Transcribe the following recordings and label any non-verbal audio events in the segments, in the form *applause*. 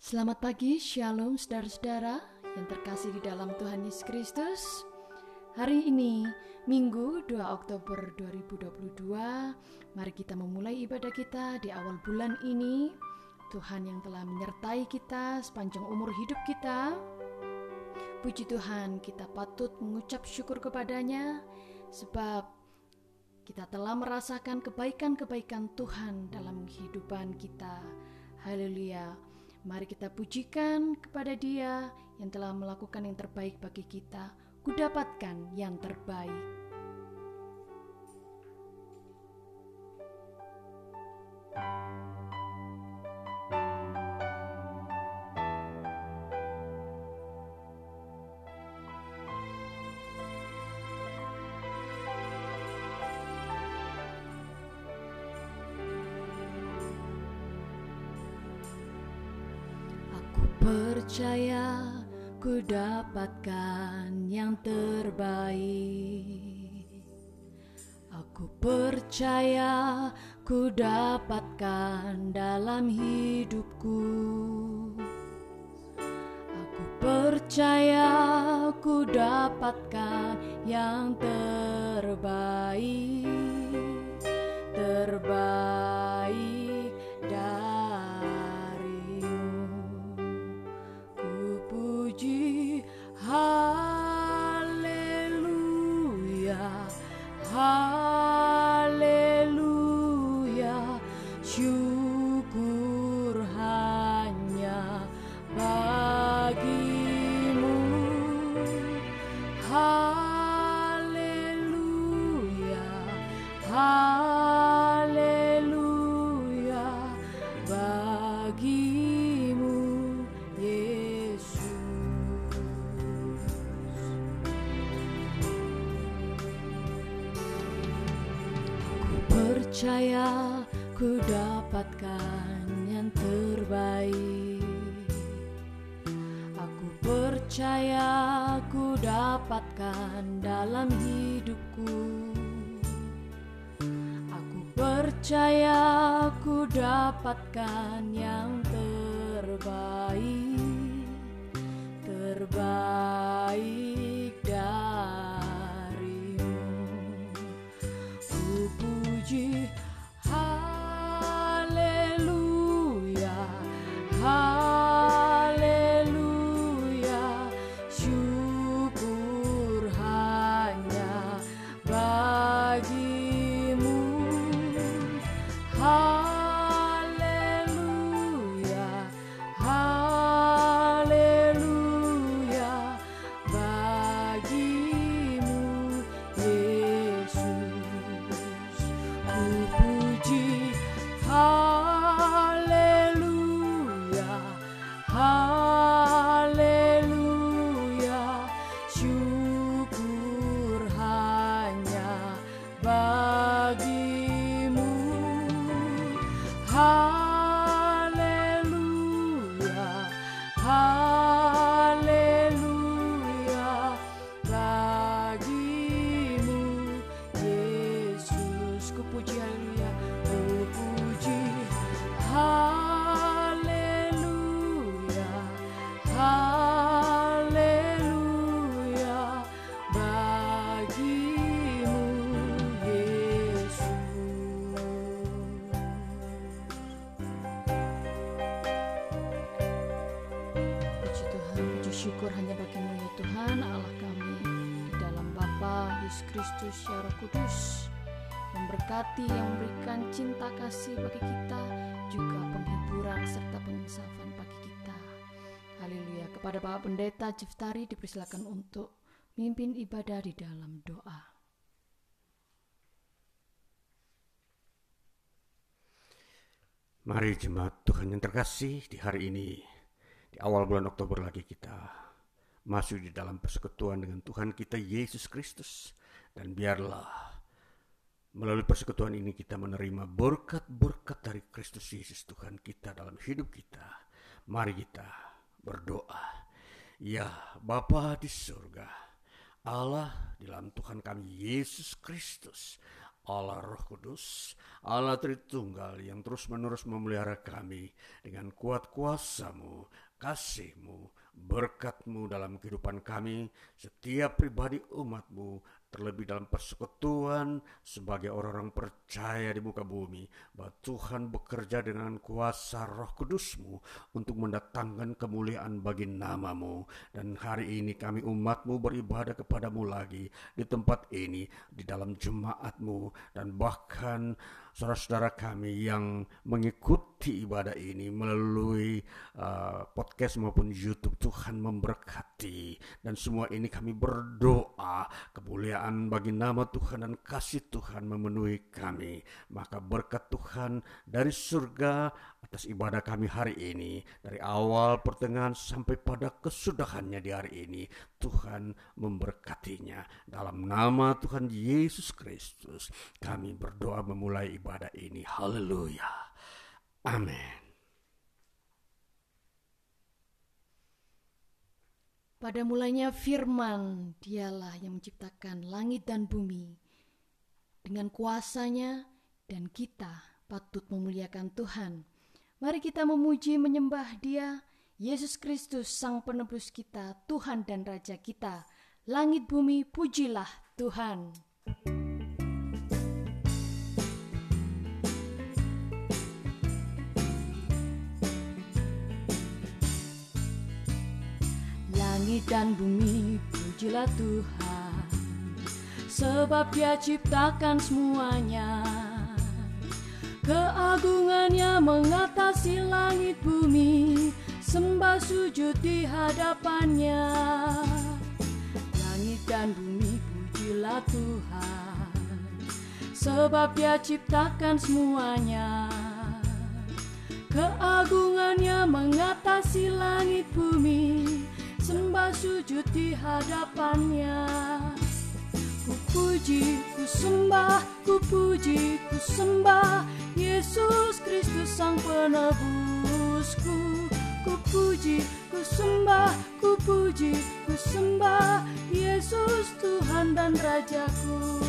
Selamat pagi, Shalom saudara-saudara yang terkasih di dalam Tuhan Yesus Kristus. Hari ini, Minggu 2 Oktober 2022, mari kita memulai ibadah kita di awal bulan ini. Tuhan yang telah menyertai kita sepanjang umur hidup kita. Puji Tuhan, kita patut mengucap syukur kepadanya sebab kita telah merasakan kebaikan-kebaikan Tuhan dalam kehidupan kita. Haleluya. Mari kita pujikan kepada Dia yang telah melakukan yang terbaik bagi kita. Kudapatkan yang terbaik. Percaya ku dapatkan yang terbaik. Aku percaya ku dapatkan dalam hidupku. Aku percaya ku dapatkan yang terbaik. Terbaik percaya ku dapatkan dalam hidupku. Aku percaya ku dapatkan yang terbaik. Terbaik Kepada Bapak Pendeta Jeftari dipersilakan untuk mimpin ibadah di dalam doa. Mari jemaat Tuhan yang terkasih di hari ini, di awal bulan Oktober lagi kita masuk di dalam persekutuan dengan Tuhan kita Yesus Kristus. Dan biarlah melalui persekutuan ini kita menerima berkat-berkat dari Kristus Yesus Tuhan kita dalam hidup kita. Mari kita berdoa. Ya Bapa di surga, Allah di dalam Tuhan kami Yesus Kristus, Allah Roh Kudus, Allah Tritunggal yang terus-menerus memelihara kami dengan kuat kuasamu, kasihmu, berkatmu dalam kehidupan kami, setiap pribadi umatmu, terlebih dalam persekutuan sebagai orang-orang percaya di muka bumi bahwa Tuhan bekerja dengan kuasa roh kudusmu untuk mendatangkan kemuliaan bagi namamu. Dan hari ini kami umatmu beribadah kepadamu lagi di tempat ini di dalam jemaatmu. Dan bahkan saudara-saudara kami yang mengikuti ibadah ini melalui uh, podcast maupun YouTube Tuhan memberkati. Dan semua ini kami berdoa kemuliaan bagi nama Tuhan dan kasih Tuhan memenuhi kami. Maka berkat Tuhan dari surga atas ibadah kami hari ini dari awal pertengahan sampai pada kesudahannya di hari ini Tuhan memberkatinya. Dalam nama Tuhan Yesus Kristus kami berdoa memulai ibadah ini. Haleluya. Amin Pada mulanya firman dialah yang menciptakan langit dan bumi. Dengan kuasanya dan kita patut memuliakan Tuhan. Mari kita memuji menyembah Dia, Yesus Kristus Sang Penebus kita, Tuhan dan Raja kita. Langit bumi pujilah Tuhan. Langit dan bumi pujilah Tuhan, sebab Dia ciptakan semuanya. Keagungannya mengatasi langit bumi Sembah sujud di hadapannya. Langit dan bumi pujilah Tuhan. Sebab dia ciptakan semuanya. Keagungannya mengatasi langit bumi sujud di hadapannya. Ku puji, ku sembah, ku puji, ku sembah Yesus Kristus Sang Penebusku. Ku puji, ku sembah, ku puji, ku sembah Yesus Tuhan dan Rajaku.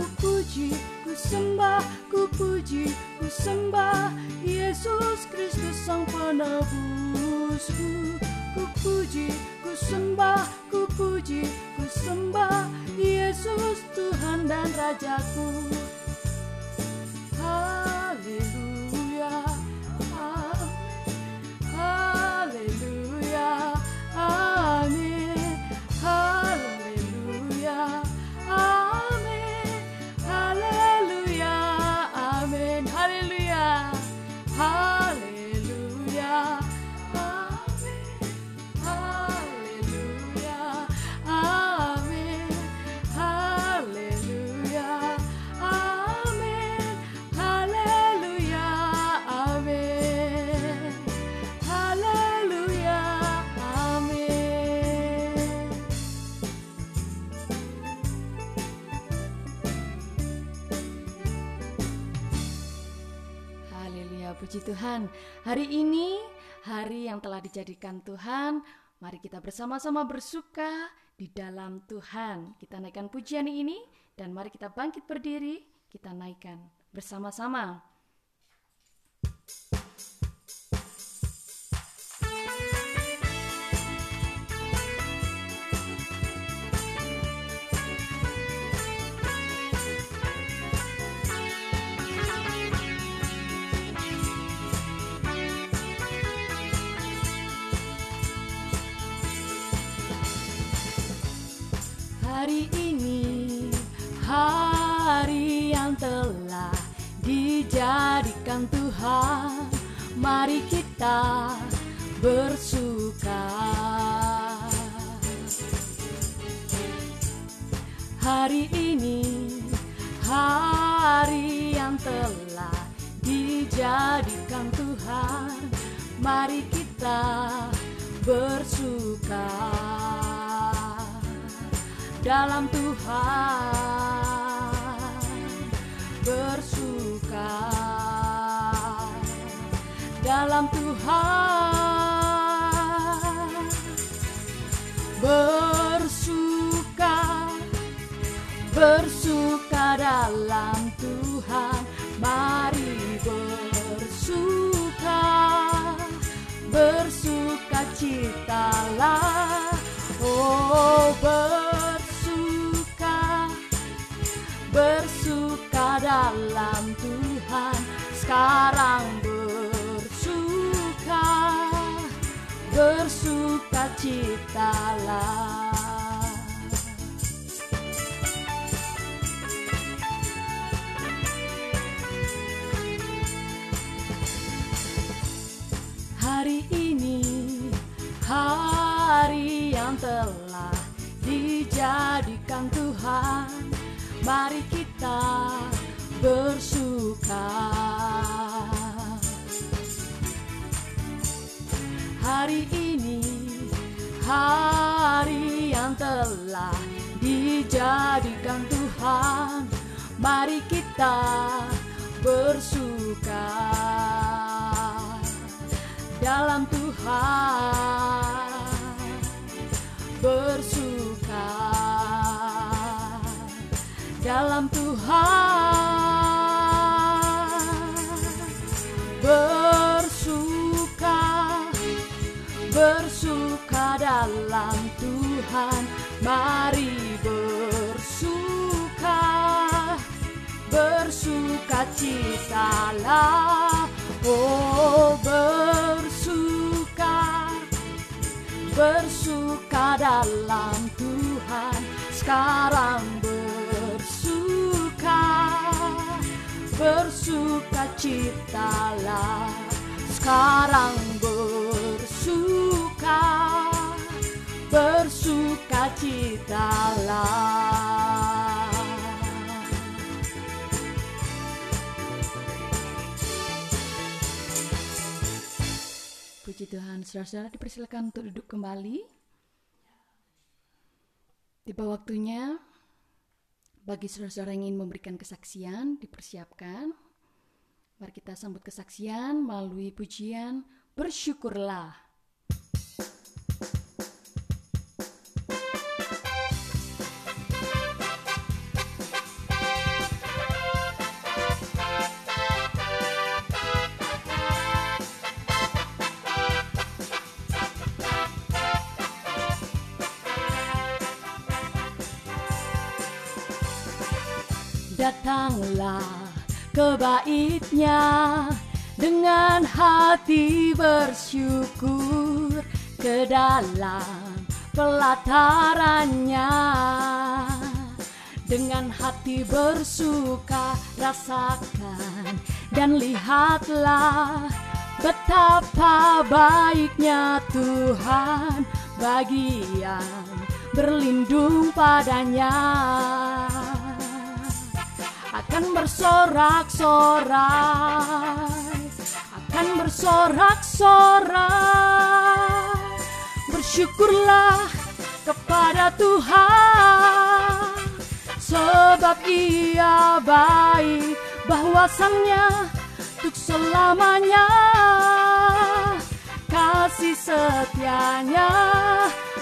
Ku puji, ku sembah, ku puji, ku sembah Yesus Kristus Sang Penebusku Ku puji, ku sembah, ku puji, ku sembah Yesus Tuhan dan Rajaku. Haleluya puji Tuhan. Hari ini, hari yang telah dijadikan Tuhan, mari kita bersama-sama bersuka di dalam Tuhan. Kita naikkan pujian ini dan mari kita bangkit berdiri, kita naikkan bersama-sama. Hari dijadikan Tuhan. Mari kita bersuka. Hari ini hari yang telah dijadikan Tuhan. Mari kita bersuka. Dalam Tuhan bersuka dalam Tuhan. Bersuka bersuka dalam Tuhan. Mari bersuka bersuka citalah oh bersuka bersuka dalam Tuhan sekarang bersuka bersuka citalah Hari ini hari yang telah dijadikan Tuhan. Mari kita bersuka. Hari ini hari yang telah dijadikan Tuhan. Mari kita bersuka dalam Tuhan. Bersuka dalam Tuhan dalam Tuhan. Mari bersuka bersuka citalah oh bersuka bersuka dalam Tuhan. Sekarang bersuka bersuka citalah sekarang bersuka Puji Tuhan, saudara-saudara dipersilakan untuk duduk kembali. Tiba waktunya bagi saudara-saudara yang ingin memberikan kesaksian, dipersiapkan. Mari kita sambut kesaksian melalui pujian Bersyukurlah. Bersyukur ke dalam pelatarannya. Dengan hati bersuka rasakan dan lihatlah betapa baiknya Tuhan bagi yang berlindung padanya. Akan bersorak-sorai akan bersorak-sorai bersyukurlah kepada Tuhan. Sebab ia baik bahwasannya untuk selamanya. Kasih setianya.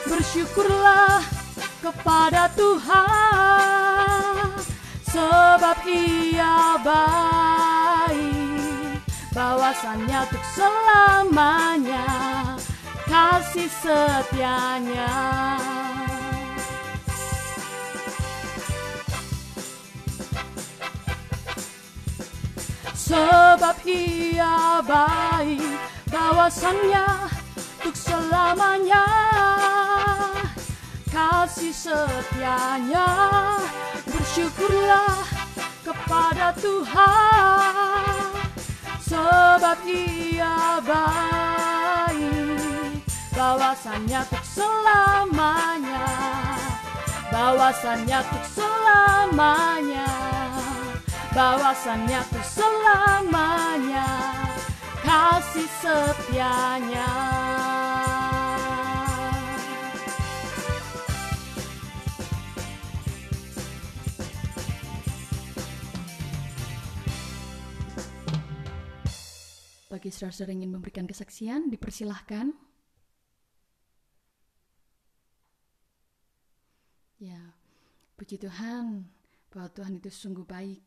Bersyukurlah kepada Tuhan. Sebab ia baik bahwasannya untuk selamanya kasih setianya. Sebab ia baik bahwasannya untuk selamanya kasih setianya. Bersyukurlah kepada Tuhan sebab ia baik bahwasannya untuk selamanya bahwasannya untuk selamanya bahwasannya untuk selamanya kasih setianya Bagi saudara-saudara ingin memberikan kesaksian, dipersilahkan. Ya, puji Tuhan, bahwa Tuhan itu sungguh baik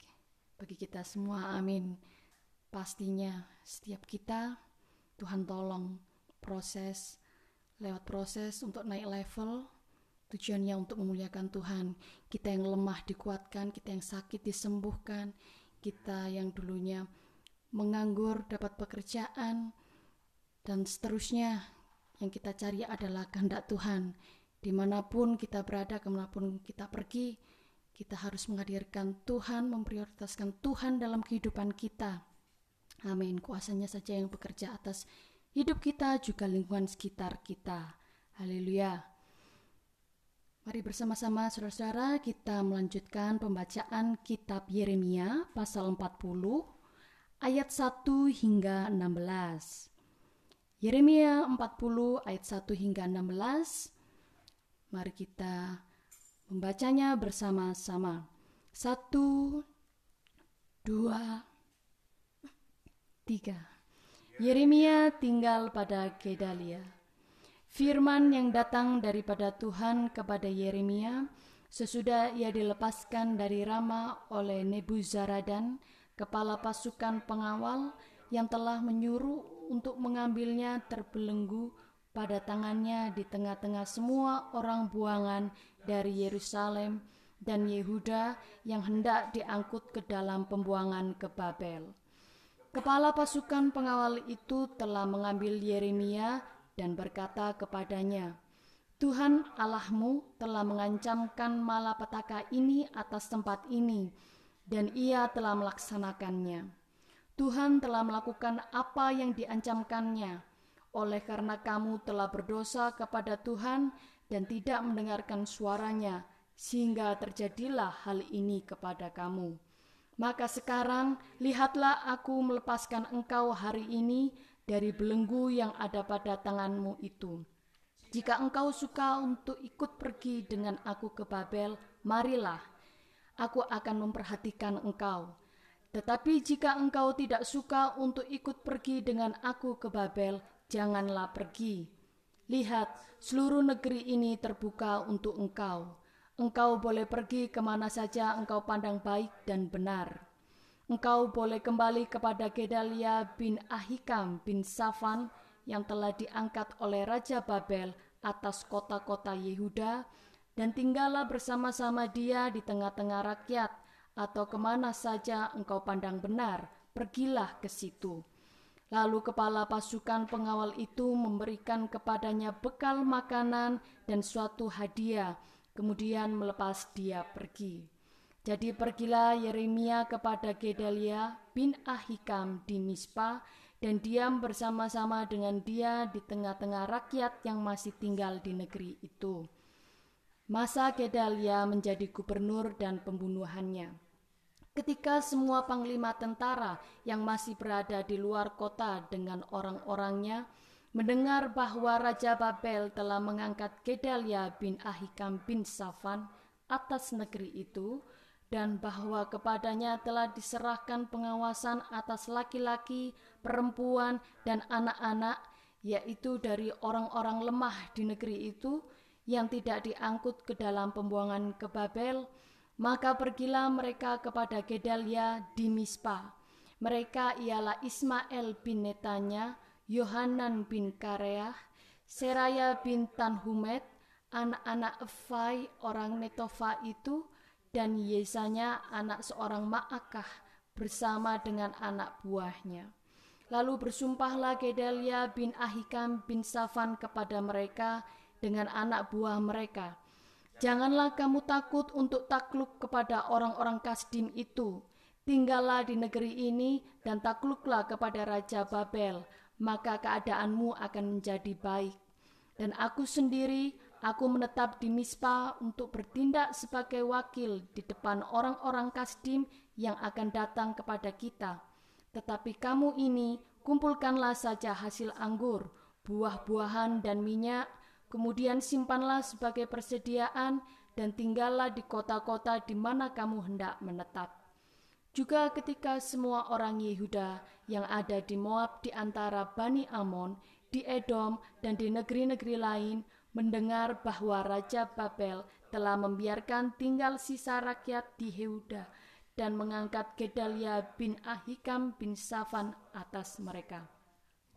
bagi kita semua. Amin. Pastinya setiap kita Tuhan tolong proses lewat proses untuk naik level tujuannya untuk memuliakan Tuhan. Kita yang lemah dikuatkan, kita yang sakit disembuhkan, kita yang dulunya menganggur dapat pekerjaan, dan seterusnya yang kita cari adalah kehendak Tuhan. Di mana pun kita berada, ke mana pun kita pergi, kita harus menghadirkan Tuhan, memprioritaskan Tuhan dalam kehidupan kita. Amin. Kuasanya saja yang bekerja atas hidup kita, juga lingkungan sekitar kita. Haleluya. Mari bersama-sama saudara-saudara kita melanjutkan pembacaan kitab Yeremia pasal 40 ayat 1 hingga 16. Yeremia 40 ayat 1 hingga 16. Mari kita membacanya bersama-sama. Satu, dua, tiga. Yeremia tinggal pada Gedalia. Firman yang datang daripada Tuhan kepada Yeremia sesudah ia dilepaskan dari Rama oleh Nebuzaradan, kepala pasukan pengawal yang telah menyuruh untuk mengambilnya terbelenggu pada tangannya di tengah-tengah semua orang buangan dari Yerusalem dan Yehuda yang hendak diangkut ke dalam pembuangan ke Babel. Kepala pasukan pengawal itu telah mengambil Yeremia dan berkata kepadanya, Tuhan Allahmu telah mengancamkan malapetaka ini atas tempat ini, dan ia telah melaksanakannya. Tuhan telah melakukan apa yang diancamkannya, oleh karena kamu telah berdosa kepada Tuhan dan tidak mendengarkan suaranya, sehingga terjadilah hal ini kepada kamu. Maka sekarang, lihatlah aku melepaskan engkau hari ini dari belenggu yang ada pada tanganmu itu. Jika engkau suka untuk ikut pergi dengan aku ke Babel, marilah, aku akan memperhatikan engkau. Tetapi jika engkau tidak suka untuk ikut pergi dengan aku ke Babel, janganlah pergi. Lihat, seluruh negeri ini terbuka untuk engkau. Engkau boleh pergi ke mana saja engkau pandang baik dan benar engkau boleh kembali kepada Gedalia bin Ahikam bin Safan yang telah diangkat oleh Raja Babel atas kota-kota Yehuda dan tinggallah bersama-sama dia di tengah-tengah rakyat atau ke mana saja engkau pandang benar, pergilah ke situ. Lalu kepala pasukan pengawal itu memberikan kepadanya bekal makanan dan suatu hadiah, kemudian melepas dia pergi. Jadi pergilah Yeremia kepada Gedalia bin Ahikam di Mispa dan diam bersama-sama dengan dia di tengah-tengah rakyat yang masih tinggal di negeri itu. Masa Gedalia menjadi gubernur dan pembunuhannya. Ketika semua panglima tentara yang masih berada di luar kota dengan orang-orangnya mendengar bahwa Raja Babel telah mengangkat Gedalia bin Ahikam bin Safan atas negeri itu, dan bahwa kepadanya telah diserahkan pengawasan atas laki-laki, perempuan, dan anak-anak, yaitu dari orang-orang lemah di negeri itu yang tidak diangkut ke dalam pembuangan ke Babel, maka pergilah mereka kepada Gedalia di Mispa. Mereka ialah Ismail bin Netanya, Yohanan bin Kareah, Seraya bin Tanhumet, anak-anak Efai orang Netofa itu, dan Yesanya anak seorang Ma'akah bersama dengan anak buahnya. Lalu bersumpahlah Gedalia bin Ahikam bin Safan kepada mereka dengan anak buah mereka. Janganlah kamu takut untuk takluk kepada orang-orang Kasdim itu. Tinggallah di negeri ini dan takluklah kepada Raja Babel, maka keadaanmu akan menjadi baik. Dan aku sendiri Aku menetap di Mispa untuk bertindak sebagai wakil di depan orang-orang Kasdim yang akan datang kepada kita. Tetapi kamu ini kumpulkanlah saja hasil anggur, buah-buahan dan minyak, kemudian simpanlah sebagai persediaan dan tinggallah di kota-kota di mana kamu hendak menetap. Juga ketika semua orang Yehuda yang ada di Moab di antara Bani Amon, di Edom, dan di negeri-negeri lain mendengar bahwa Raja Babel telah membiarkan tinggal sisa rakyat di Yehuda dan mengangkat Gedalia bin Ahikam bin Safan atas mereka.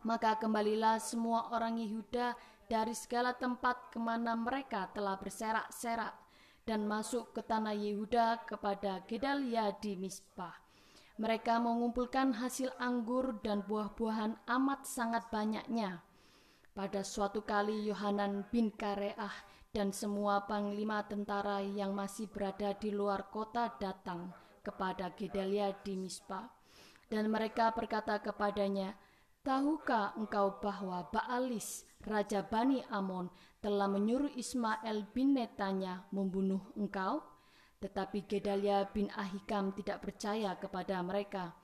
Maka kembalilah semua orang Yehuda dari segala tempat ke mana mereka telah berserak-serak dan masuk ke tanah Yehuda kepada Gedalia di Mispah. Mereka mengumpulkan hasil anggur dan buah-buahan amat sangat banyaknya. Pada suatu kali Yohanan bin Kareah dan semua panglima tentara yang masih berada di luar kota datang kepada Gedalia di Mispa. Dan mereka berkata kepadanya, Tahukah engkau bahwa Baalis, Raja Bani Amon, telah menyuruh Ismail bin Netanya membunuh engkau? Tetapi Gedalia bin Ahikam tidak percaya kepada mereka.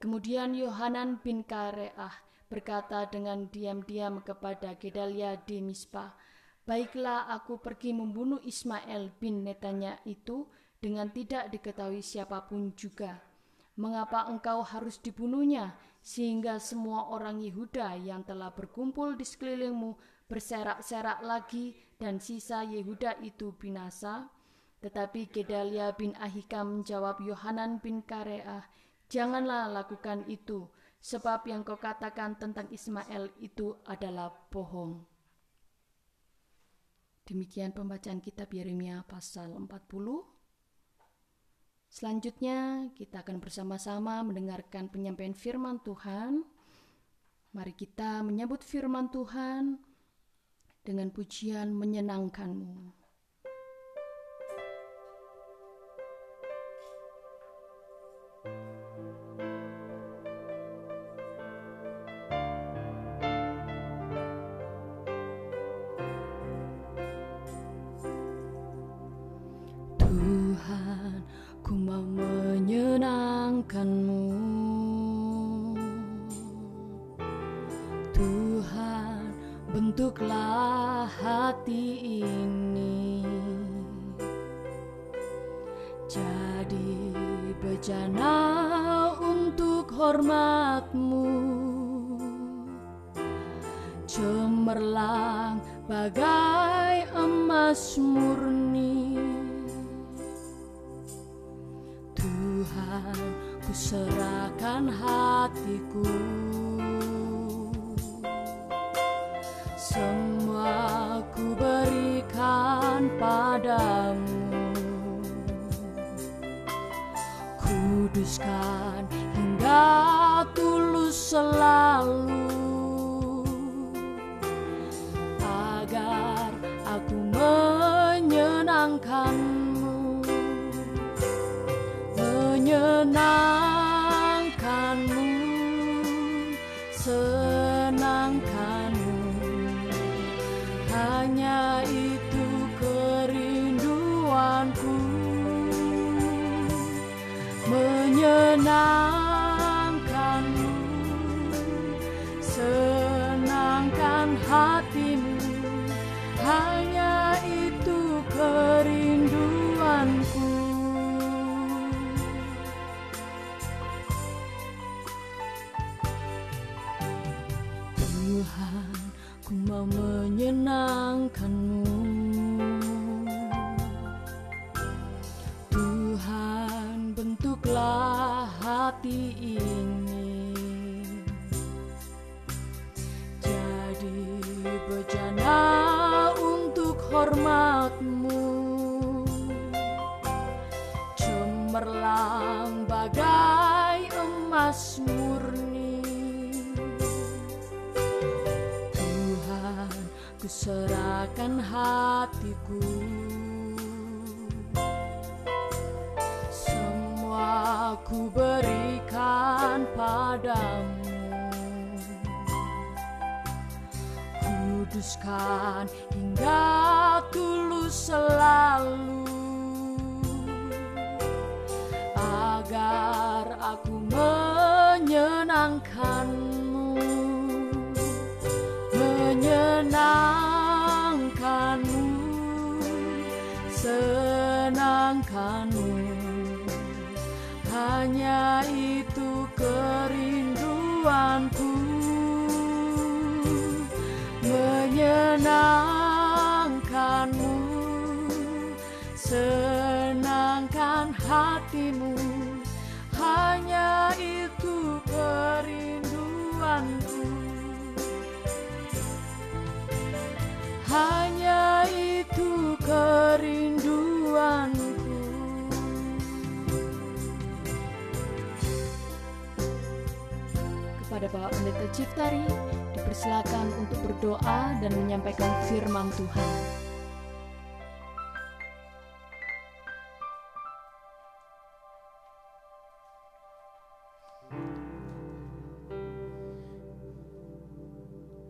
Kemudian Yohanan bin Kareah berkata dengan diam-diam kepada Gedalia di Mispa, Baiklah aku pergi membunuh Ismail bin Netanya itu dengan tidak diketahui siapa pun juga. Mengapa engkau harus dibunuhnya sehingga semua orang Yehuda yang telah berkumpul di sekelilingmu berserak-serak lagi dan sisa Yehuda itu binasa? Tetapi Gedalia bin Ahikam menjawab Yohanan bin Kareah, Janganlah lakukan itu, sebab yang kau katakan tentang Ismail itu adalah bohong. Demikian pembacaan kitab Yeremia pasal 40 Selanjutnya kita akan bersama-sama mendengarkan penyampaian firman Tuhan. Mari kita menyambut firman Tuhan dengan pujian menyenangkanmu. Menyenangkanmu. Tuhan bentuklah hati ini. Jadi bejana untuk hormatmu. Cemerlang bagai emas murni serahkan hatiku. Semua ku berikan padamu. Kuduskan hingga tulus selalu. Agar aku menyenangkanmu senangkanmu. Hanya itu kerinduanku. Menyenangkanmu. Hatimu. Hanya itu kerinduanku. Hanya itu kerinduanku Kepada Bapak Pendeta Ciftari dipersilakan untuk berdoa dan menyampaikan firman Tuhan.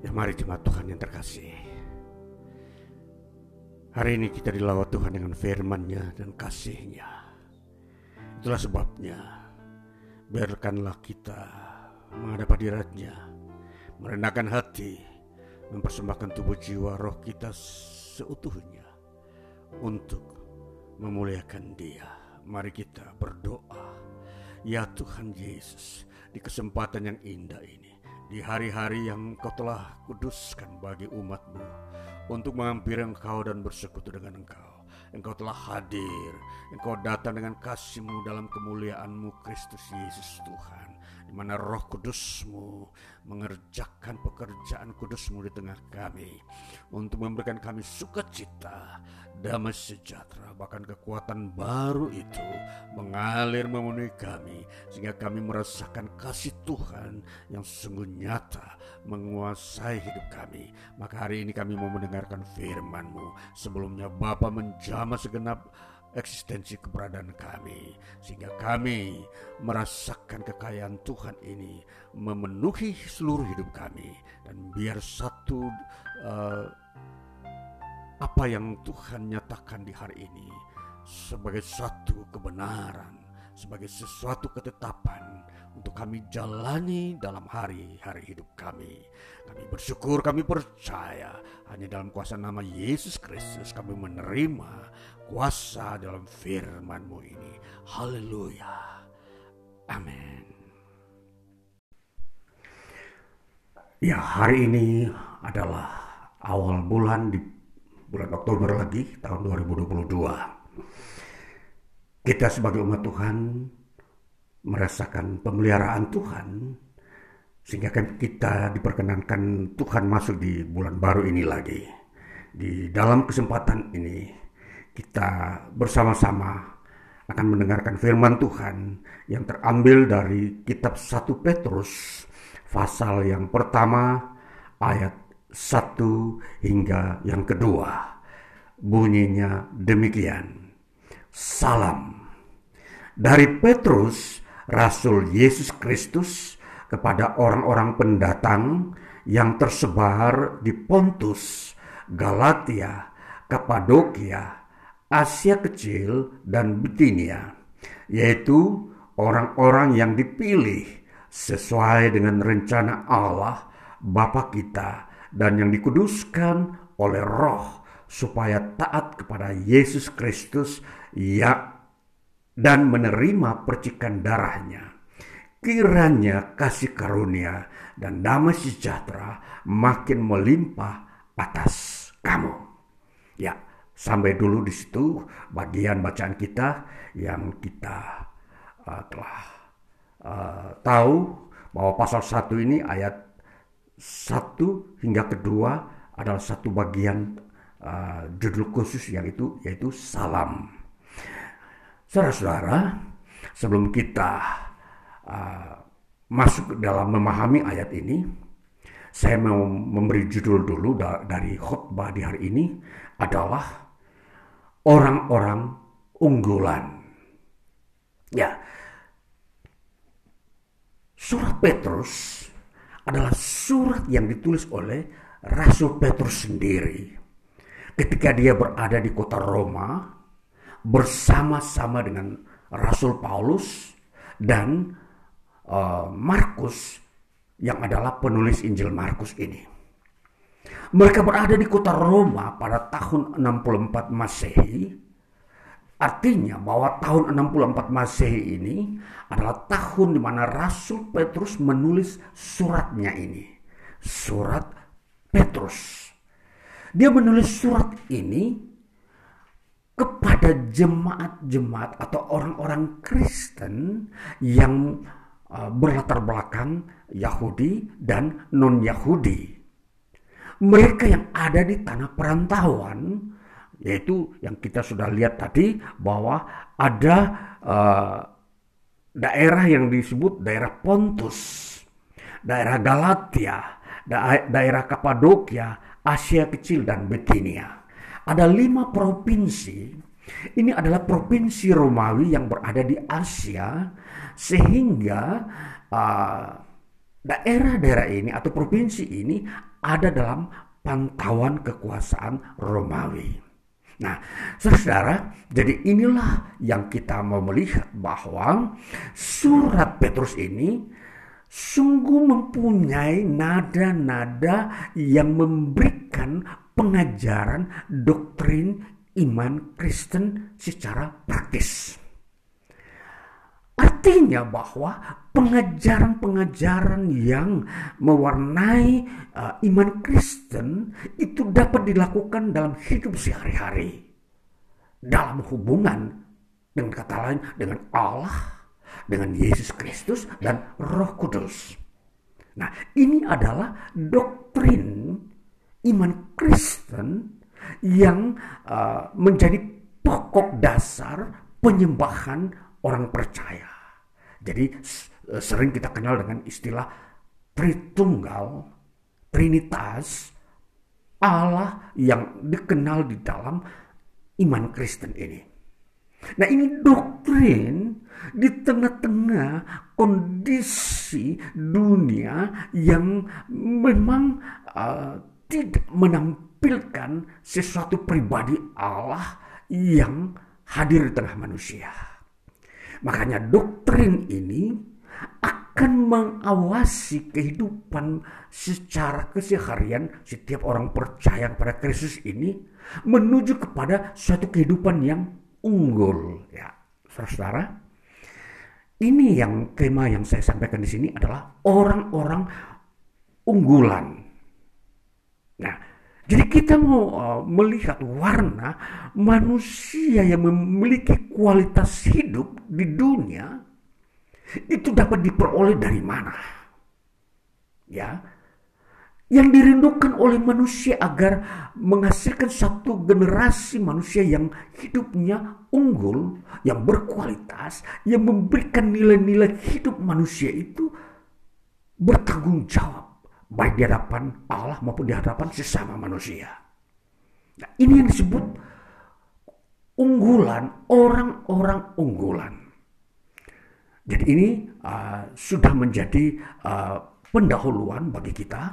Ya mari jemaat Tuhan yang terkasih. Hari ini kita dilawat Tuhan dengan firman-Nya dan kasih-Nya. Itulah sebabnya, biarkanlah kita menghadap hadirat-Nya, merendahkan hati, mempersembahkan tubuh jiwa roh kita seutuhnya untuk memuliakan Dia. Mari kita berdoa. Ya Tuhan Yesus, di kesempatan yang indah ini, di hari-hari yang kau telah kuduskan bagi umatmu untuk menghampiri engkau dan bersekutu dengan engkau. Engkau telah hadir, engkau datang dengan kasihmu dalam kemuliaanmu Kristus Yesus Tuhan. Di mana roh kudusmu mengerjakan pekerjaan kudusmu di tengah kami. Untuk memberikan kami sukacita, damai sejahtera, bahkan kekuatan baru itu mengalir memenuhi kami. Sehingga kami merasakan kasih Tuhan yang sungguh nyata menguasai hidup kami. Maka hari ini kami mau mendengarkan firman-Mu. Sebelumnya Bapa menjama segenap eksistensi keberadaan kami sehingga kami merasakan kekayaan Tuhan ini memenuhi seluruh hidup kami dan biar satu uh, apa yang Tuhan nyatakan di hari ini sebagai satu kebenaran sebagai sesuatu ketetapan untuk kami jalani dalam hari-hari hidup kami. Kami bersyukur, kami percaya hanya dalam kuasa nama Yesus Kristus kami menerima kuasa dalam firman-Mu ini. Haleluya. Amin. Ya, hari ini adalah awal bulan di bulan Oktober lagi tahun 2022. Kita sebagai umat Tuhan merasakan pemeliharaan Tuhan sehingga kita diperkenankan Tuhan masuk di bulan baru ini lagi. Di dalam kesempatan ini kita bersama-sama akan mendengarkan firman Tuhan yang terambil dari kitab 1 Petrus pasal yang pertama ayat 1 hingga yang kedua. Bunyinya demikian. Salam dari Petrus Rasul Yesus Kristus kepada orang-orang pendatang yang tersebar di Pontus, Galatia, Kapadokia, Asia Kecil, dan Bitinia, yaitu orang-orang yang dipilih sesuai dengan rencana Allah Bapa kita dan yang dikuduskan oleh Roh supaya taat kepada Yesus Kristus ya dan menerima percikan darahnya. Kiranya kasih karunia dan damai sejahtera makin melimpah atas kamu. Ya, sampai dulu di situ bagian bacaan kita yang kita uh, telah uh, tahu bahwa pasal satu ini ayat satu hingga kedua adalah satu bagian uh, judul khusus yang itu yaitu salam. Saudara-saudara, sebelum kita uh, masuk dalam memahami ayat ini, saya mau memberi judul dulu da dari khutbah di hari ini adalah orang-orang unggulan. Ya, surat Petrus adalah surat yang ditulis oleh Rasul Petrus sendiri ketika dia berada di kota Roma bersama-sama dengan Rasul Paulus dan uh, Markus yang adalah penulis Injil Markus ini. Mereka berada di kota Roma pada tahun 64 Masehi. Artinya bahwa tahun 64 Masehi ini adalah tahun di mana Rasul Petrus menulis suratnya ini. Surat Petrus. Dia menulis surat ini kepada jemaat-jemaat atau orang-orang Kristen yang uh, berlatar belakang Yahudi dan non-Yahudi. Mereka yang ada di tanah perantauan, yaitu yang kita sudah lihat tadi bahwa ada uh, daerah yang disebut daerah Pontus, daerah Galatia, daerah Kapadokia, Asia Kecil dan Betinia ada lima provinsi. Ini adalah provinsi Romawi yang berada di Asia, sehingga uh, daerah-daerah ini atau provinsi ini ada dalam pantauan kekuasaan Romawi. Nah, saudara, jadi inilah yang kita mau melihat bahwa surat Petrus ini sungguh mempunyai nada-nada yang memberikan pengajaran doktrin iman Kristen secara praktis. Artinya bahwa pengajaran-pengajaran yang mewarnai uh, iman Kristen itu dapat dilakukan dalam hidup sehari-hari. Dalam hubungan dengan kata lain dengan Allah, dengan Yesus Kristus dan Roh Kudus. Nah, ini adalah doktrin iman Kristen yang uh, menjadi pokok dasar penyembahan orang percaya. Jadi sering kita kenal dengan istilah Tritunggal, Trinitas, Allah yang dikenal di dalam iman Kristen ini. Nah ini doktrin di tengah-tengah kondisi dunia yang memang uh, tidak menampilkan sesuatu pribadi Allah yang hadir di tengah manusia. Makanya doktrin ini akan mengawasi kehidupan secara keseharian setiap orang percaya pada Kristus ini menuju kepada suatu kehidupan yang unggul. Ya saudara ini yang tema yang saya sampaikan di sini adalah orang-orang unggulan. Nah, jadi kita mau uh, melihat warna manusia yang memiliki kualitas hidup di dunia itu dapat diperoleh dari mana? Ya, yang dirindukan oleh manusia agar menghasilkan satu generasi manusia yang hidupnya unggul, yang berkualitas, yang memberikan nilai-nilai hidup manusia itu bertanggung jawab baik di hadapan Allah maupun di hadapan sesama manusia. Nah, ini yang disebut unggulan, orang-orang unggulan. Jadi ini uh, sudah menjadi uh, pendahuluan bagi kita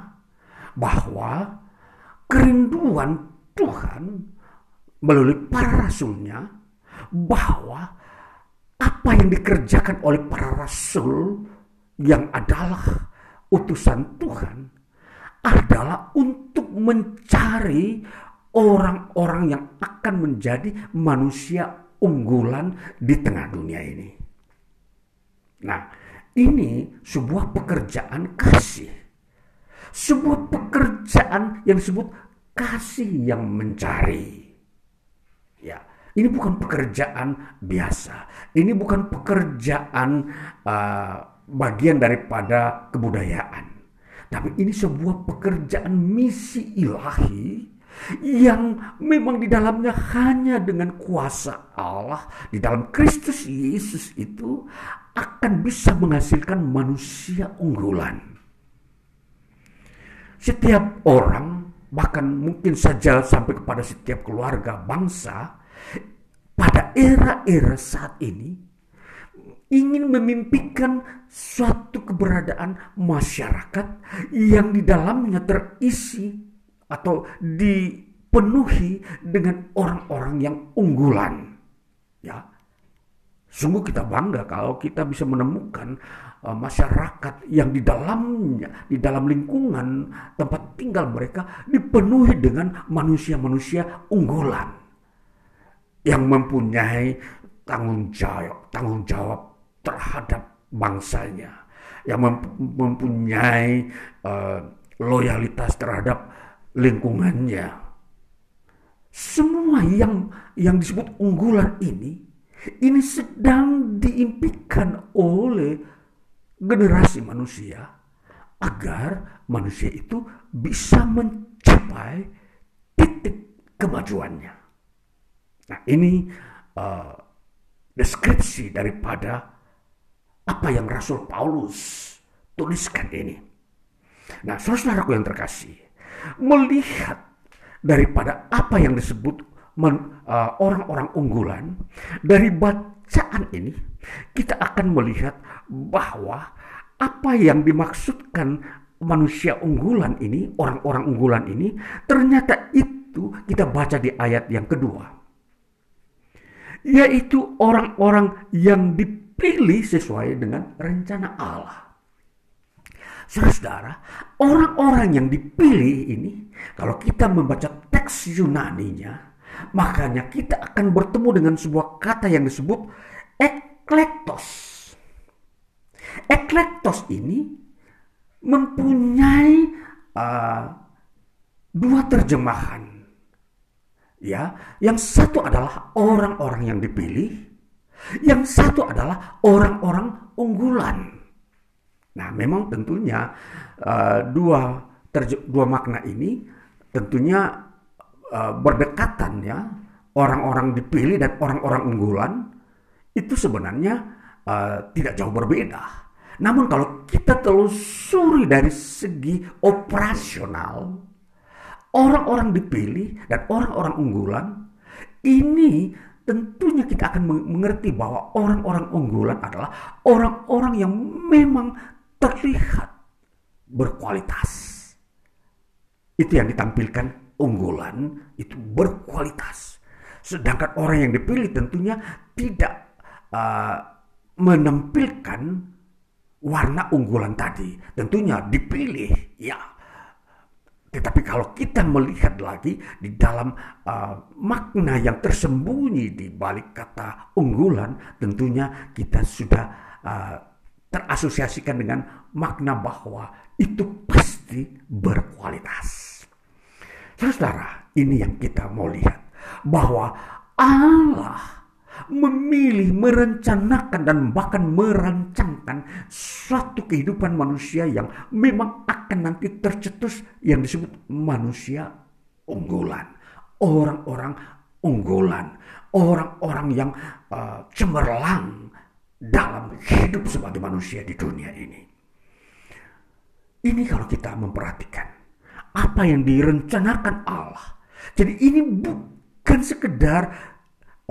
bahwa kerinduan Tuhan melalui para rasulnya bahwa apa yang dikerjakan oleh para rasul yang adalah utusan Tuhan adalah untuk mencari orang-orang yang akan menjadi manusia unggulan di tengah dunia ini. Nah, ini sebuah pekerjaan kasih. Sebuah pekerjaan yang disebut kasih yang mencari. Ya, ini bukan pekerjaan biasa. Ini bukan pekerjaan uh, bagian daripada kebudayaan. Tapi ini sebuah pekerjaan misi ilahi yang memang di dalamnya hanya dengan kuasa Allah di dalam Kristus Yesus itu akan bisa menghasilkan manusia unggulan. Setiap orang bahkan mungkin saja sampai kepada setiap keluarga bangsa pada era-era saat ini ingin memimpikan suatu keberadaan masyarakat yang di dalamnya terisi atau dipenuhi dengan orang-orang yang unggulan. Ya. Sungguh kita bangga kalau kita bisa menemukan uh, masyarakat yang di dalamnya, di dalam lingkungan tempat tinggal mereka dipenuhi dengan manusia-manusia unggulan yang mempunyai tanggung jawab, tanggung jawab terhadap bangsanya yang mempunyai uh, loyalitas terhadap lingkungannya. Semua yang yang disebut unggulan ini ini sedang diimpikan oleh generasi manusia agar manusia itu bisa mencapai titik kemajuannya. Nah, ini uh, deskripsi daripada apa yang Rasul Paulus tuliskan ini. Nah, saudaraku yang terkasih, melihat daripada apa yang disebut orang-orang uh, unggulan dari bacaan ini, kita akan melihat bahwa apa yang dimaksudkan manusia unggulan ini, orang-orang unggulan ini, ternyata itu kita baca di ayat yang kedua. Yaitu orang-orang yang dipilih sesuai dengan rencana Allah. Saudara, orang-orang yang dipilih ini, kalau kita membaca teks Yunaninya, makanya kita akan bertemu dengan sebuah kata yang disebut eklektos Eklektos ini mempunyai uh, dua terjemahan. Ya, yang satu adalah orang-orang yang dipilih, yang satu adalah orang-orang unggulan. Nah, memang tentunya uh, dua dua makna ini tentunya uh, berdekatan ya. Orang-orang dipilih dan orang-orang unggulan itu sebenarnya uh, tidak jauh berbeda. Namun kalau kita telusuri dari segi operasional, orang-orang dipilih dan orang-orang unggulan, ini tentunya kita akan mengerti bahwa orang-orang unggulan adalah orang-orang yang memang terlihat berkualitas. Itu yang ditampilkan unggulan itu berkualitas. Sedangkan orang yang dipilih tentunya tidak uh, menampilkan warna unggulan tadi tentunya dipilih ya tetapi kalau kita melihat lagi di dalam uh, makna yang tersembunyi di balik kata unggulan tentunya kita sudah uh, terasosiasikan dengan makna bahwa itu pasti berkualitas. Saudara, ini yang kita mau lihat bahwa Allah memilih, merencanakan dan bahkan merancangkan suatu kehidupan manusia yang memang akan nanti tercetus yang disebut manusia unggulan. Orang-orang unggulan, orang-orang yang uh, cemerlang dalam hidup sebagai manusia di dunia ini. Ini kalau kita memperhatikan apa yang direncanakan Allah. Jadi ini bukan sekedar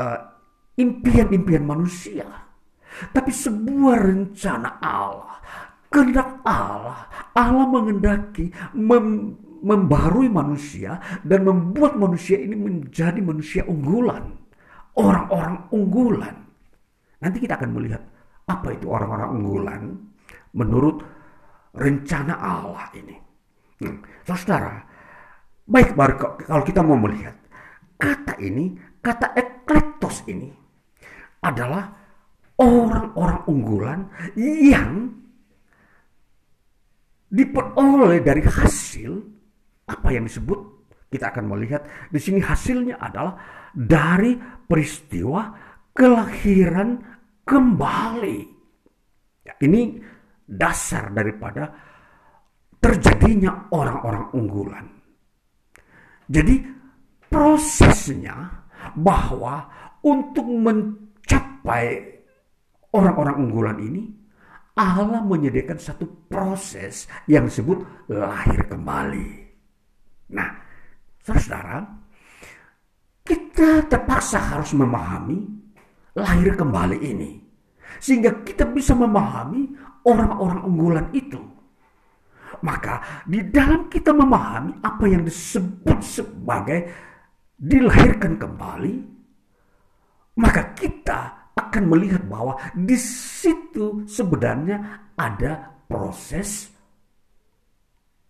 uh, impian-impian manusia, tapi sebuah rencana Allah. Kehendak Allah, Allah mengendaki mem membarui manusia dan membuat manusia ini menjadi manusia unggulan, orang-orang unggulan. Nanti kita akan melihat apa itu orang-orang unggulan menurut rencana Allah ini. Hmm. Saudara, baik baru kalau kita mau melihat kata ini, kata eklektos ini adalah orang-orang unggulan yang diperoleh dari hasil apa yang disebut kita akan melihat di sini hasilnya adalah dari peristiwa kelahiran kembali. Ya, ini dasar daripada terjadinya orang-orang unggulan. Jadi prosesnya bahwa untuk men capai orang-orang unggulan ini, Allah menyediakan satu proses yang disebut lahir kembali. Nah, saudara, kita terpaksa harus memahami lahir kembali ini. Sehingga kita bisa memahami orang-orang unggulan itu. Maka di dalam kita memahami apa yang disebut sebagai dilahirkan kembali, maka kita akan melihat bahwa di situ sebenarnya ada proses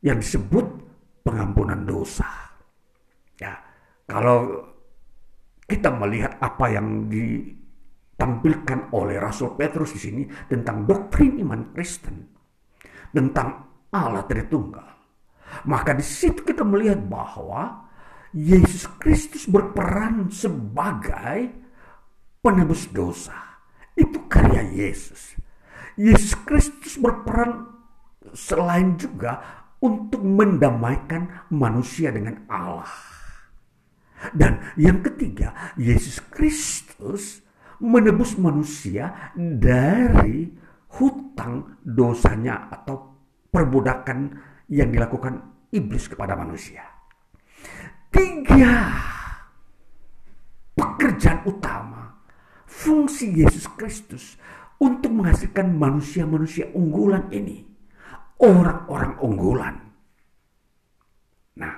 yang disebut pengampunan dosa. Ya, kalau kita melihat apa yang ditampilkan oleh Rasul Petrus di sini tentang doktrin iman Kristen, tentang Allah Tritunggal, maka di situ kita melihat bahwa Yesus Kristus berperan sebagai penebus dosa. Itu karya Yesus. Yesus Kristus berperan selain juga untuk mendamaikan manusia dengan Allah. Dan yang ketiga, Yesus Kristus menebus manusia dari hutang dosanya atau perbudakan yang dilakukan iblis kepada manusia. Tiga pekerjaan utama fungsi Yesus Kristus untuk menghasilkan manusia-manusia unggulan ini. Orang-orang unggulan. Nah,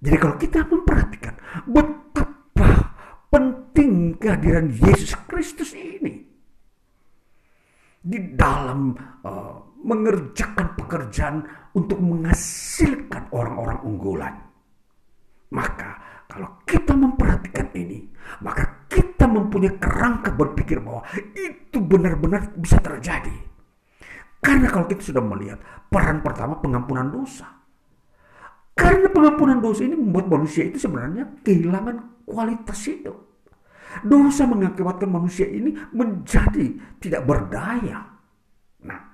jadi kalau kita memperhatikan betapa penting kehadiran Yesus Kristus ini di dalam uh, mengerjakan pekerjaan untuk menghasilkan orang-orang unggulan. Maka kalau kita memperhatikan ini, maka kita mempunyai kerangka berpikir bahwa itu benar-benar bisa terjadi. Karena kalau kita sudah melihat peran pertama pengampunan dosa. Karena pengampunan dosa ini membuat manusia itu sebenarnya kehilangan kualitas hidup. Dosa mengakibatkan manusia ini menjadi tidak berdaya. Nah,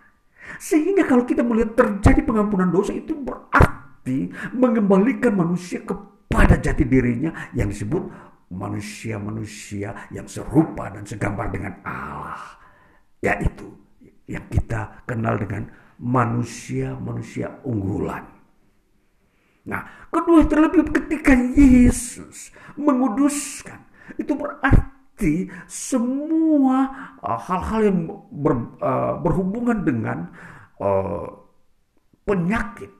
sehingga kalau kita melihat terjadi pengampunan dosa itu berarti mengembalikan manusia kepada jati dirinya yang disebut manusia-manusia yang serupa dan segambar dengan Allah. Yaitu yang kita kenal dengan manusia-manusia unggulan. Nah, kedua terlebih ketika Yesus menguduskan, itu berarti semua uh, hal-hal uh, yang ber, uh, berhubungan dengan uh, penyakit,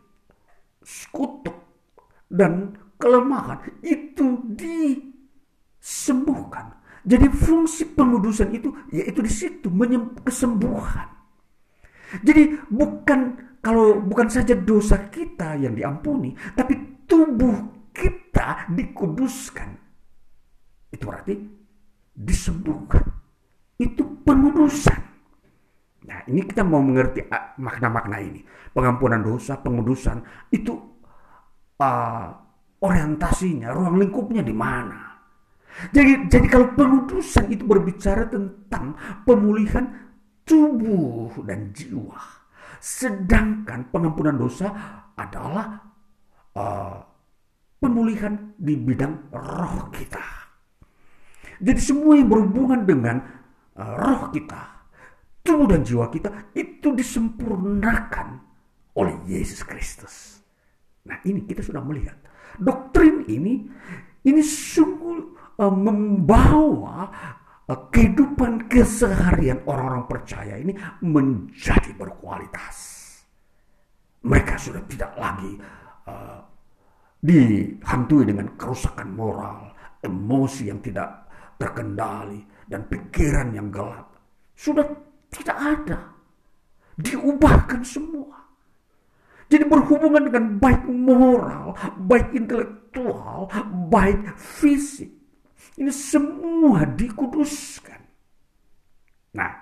skutuk, dan kelemahan itu disembuhkan. Jadi fungsi pengudusan itu yaitu di situ kesembuhan. Jadi bukan kalau bukan saja dosa kita yang diampuni, tapi tubuh kita dikuduskan. Itu berarti disembuhkan. Itu pengudusan. Nah, ini kita mau mengerti ah, makna-makna ini. Pengampunan dosa, pengudusan itu uh, orientasinya, ruang lingkupnya di mana? Jadi, jadi kalau pengudusan itu berbicara tentang pemulihan tubuh dan jiwa, sedangkan pengampunan dosa adalah uh, pemulihan di bidang roh kita. Jadi semua yang berhubungan dengan uh, roh kita, tubuh dan jiwa kita itu disempurnakan oleh Yesus Kristus. Nah ini kita sudah melihat doktrin ini ini sungguh uh, membawa uh, kehidupan keseharian orang-orang percaya ini menjadi berkualitas. Mereka sudah tidak lagi uh, dihantui dengan kerusakan moral, emosi yang tidak terkendali, dan pikiran yang gelap. Sudah tidak ada. Diubahkan semua. Jadi berhubungan dengan baik moral, baik intelektual, baik fisik. Ini semua dikuduskan. Nah,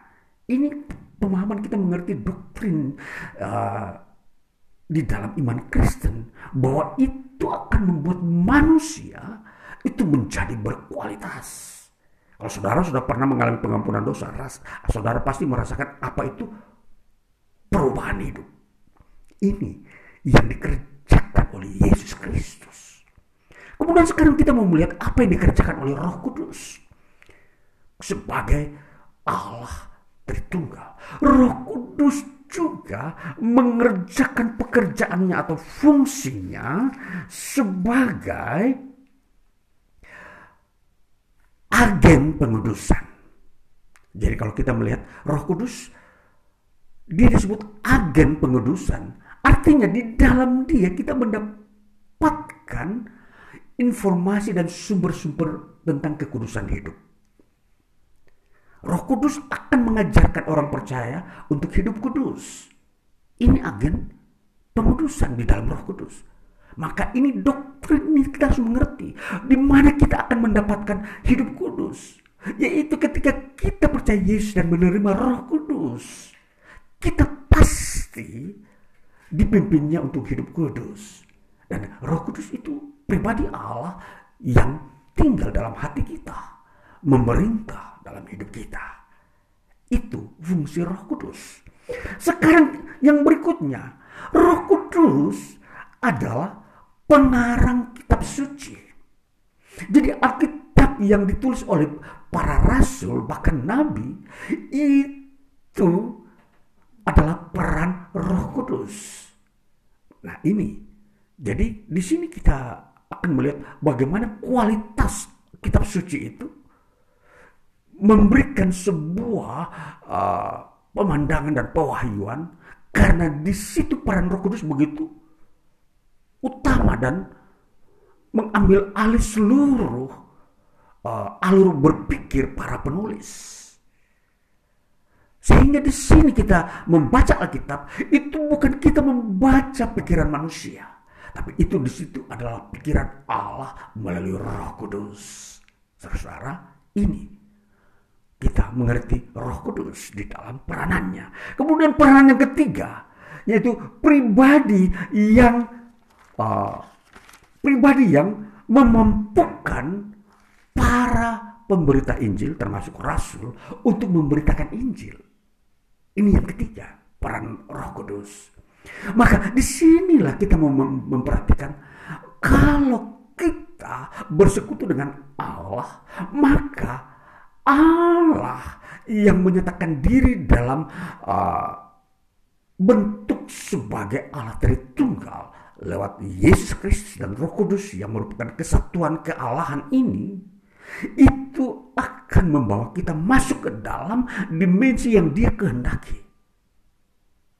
ini pemahaman kita mengerti doktrin uh, di dalam iman Kristen bahwa itu akan membuat manusia itu menjadi berkualitas. Kalau saudara sudah pernah mengalami pengampunan dosa, saudara pasti merasakan apa itu perubahan hidup. Ini yang dikerjakan oleh Yesus Kristus. Kemudian sekarang kita mau melihat apa yang dikerjakan oleh Roh Kudus sebagai Allah Tritunggal. Roh Kudus juga mengerjakan pekerjaannya atau fungsinya sebagai agen pengudusan. Jadi kalau kita melihat Roh Kudus dia disebut agen pengudusan Artinya di dalam dia kita mendapatkan informasi dan sumber-sumber tentang kekudusan hidup. Roh Kudus akan mengajarkan orang percaya untuk hidup kudus. Ini agen pengudusan di dalam Roh Kudus. Maka ini doktrin ini kita harus mengerti di mana kita akan mendapatkan hidup kudus. Yaitu ketika kita percaya Yesus dan menerima Roh Kudus. Kita pasti dipimpinnya untuk hidup kudus. Dan Roh Kudus itu pribadi Allah yang tinggal dalam hati kita, memerintah dalam hidup kita. Itu fungsi Roh Kudus. Sekarang yang berikutnya, Roh Kudus adalah pengarang kitab suci. Jadi Alkitab yang ditulis oleh para rasul bahkan nabi itu adalah peran Roh Kudus. Nah, ini jadi di sini kita akan melihat bagaimana kualitas kitab suci itu memberikan sebuah uh, pemandangan dan pewahyuan karena di situ peran Roh Kudus begitu utama dan mengambil alih seluruh uh, alur berpikir para penulis. Sehingga di sini kita membaca Alkitab itu bukan kita membaca pikiran manusia, tapi itu di situ adalah pikiran Allah melalui Roh Kudus. Saudara, ini kita mengerti Roh Kudus di dalam peranannya. Kemudian peranan yang ketiga yaitu pribadi yang uh, pribadi yang memampukan para pemberita Injil termasuk rasul untuk memberitakan Injil. Ini yang ketiga, peran Roh Kudus. Maka di sinilah kita mau memperhatikan kalau kita bersekutu dengan Allah, maka Allah yang menyatakan diri dalam uh, bentuk sebagai Allah Tritunggal lewat Yesus Kristus dan Roh Kudus yang merupakan kesatuan kealahan ini itu akan membawa kita masuk ke dalam dimensi yang dia kehendaki.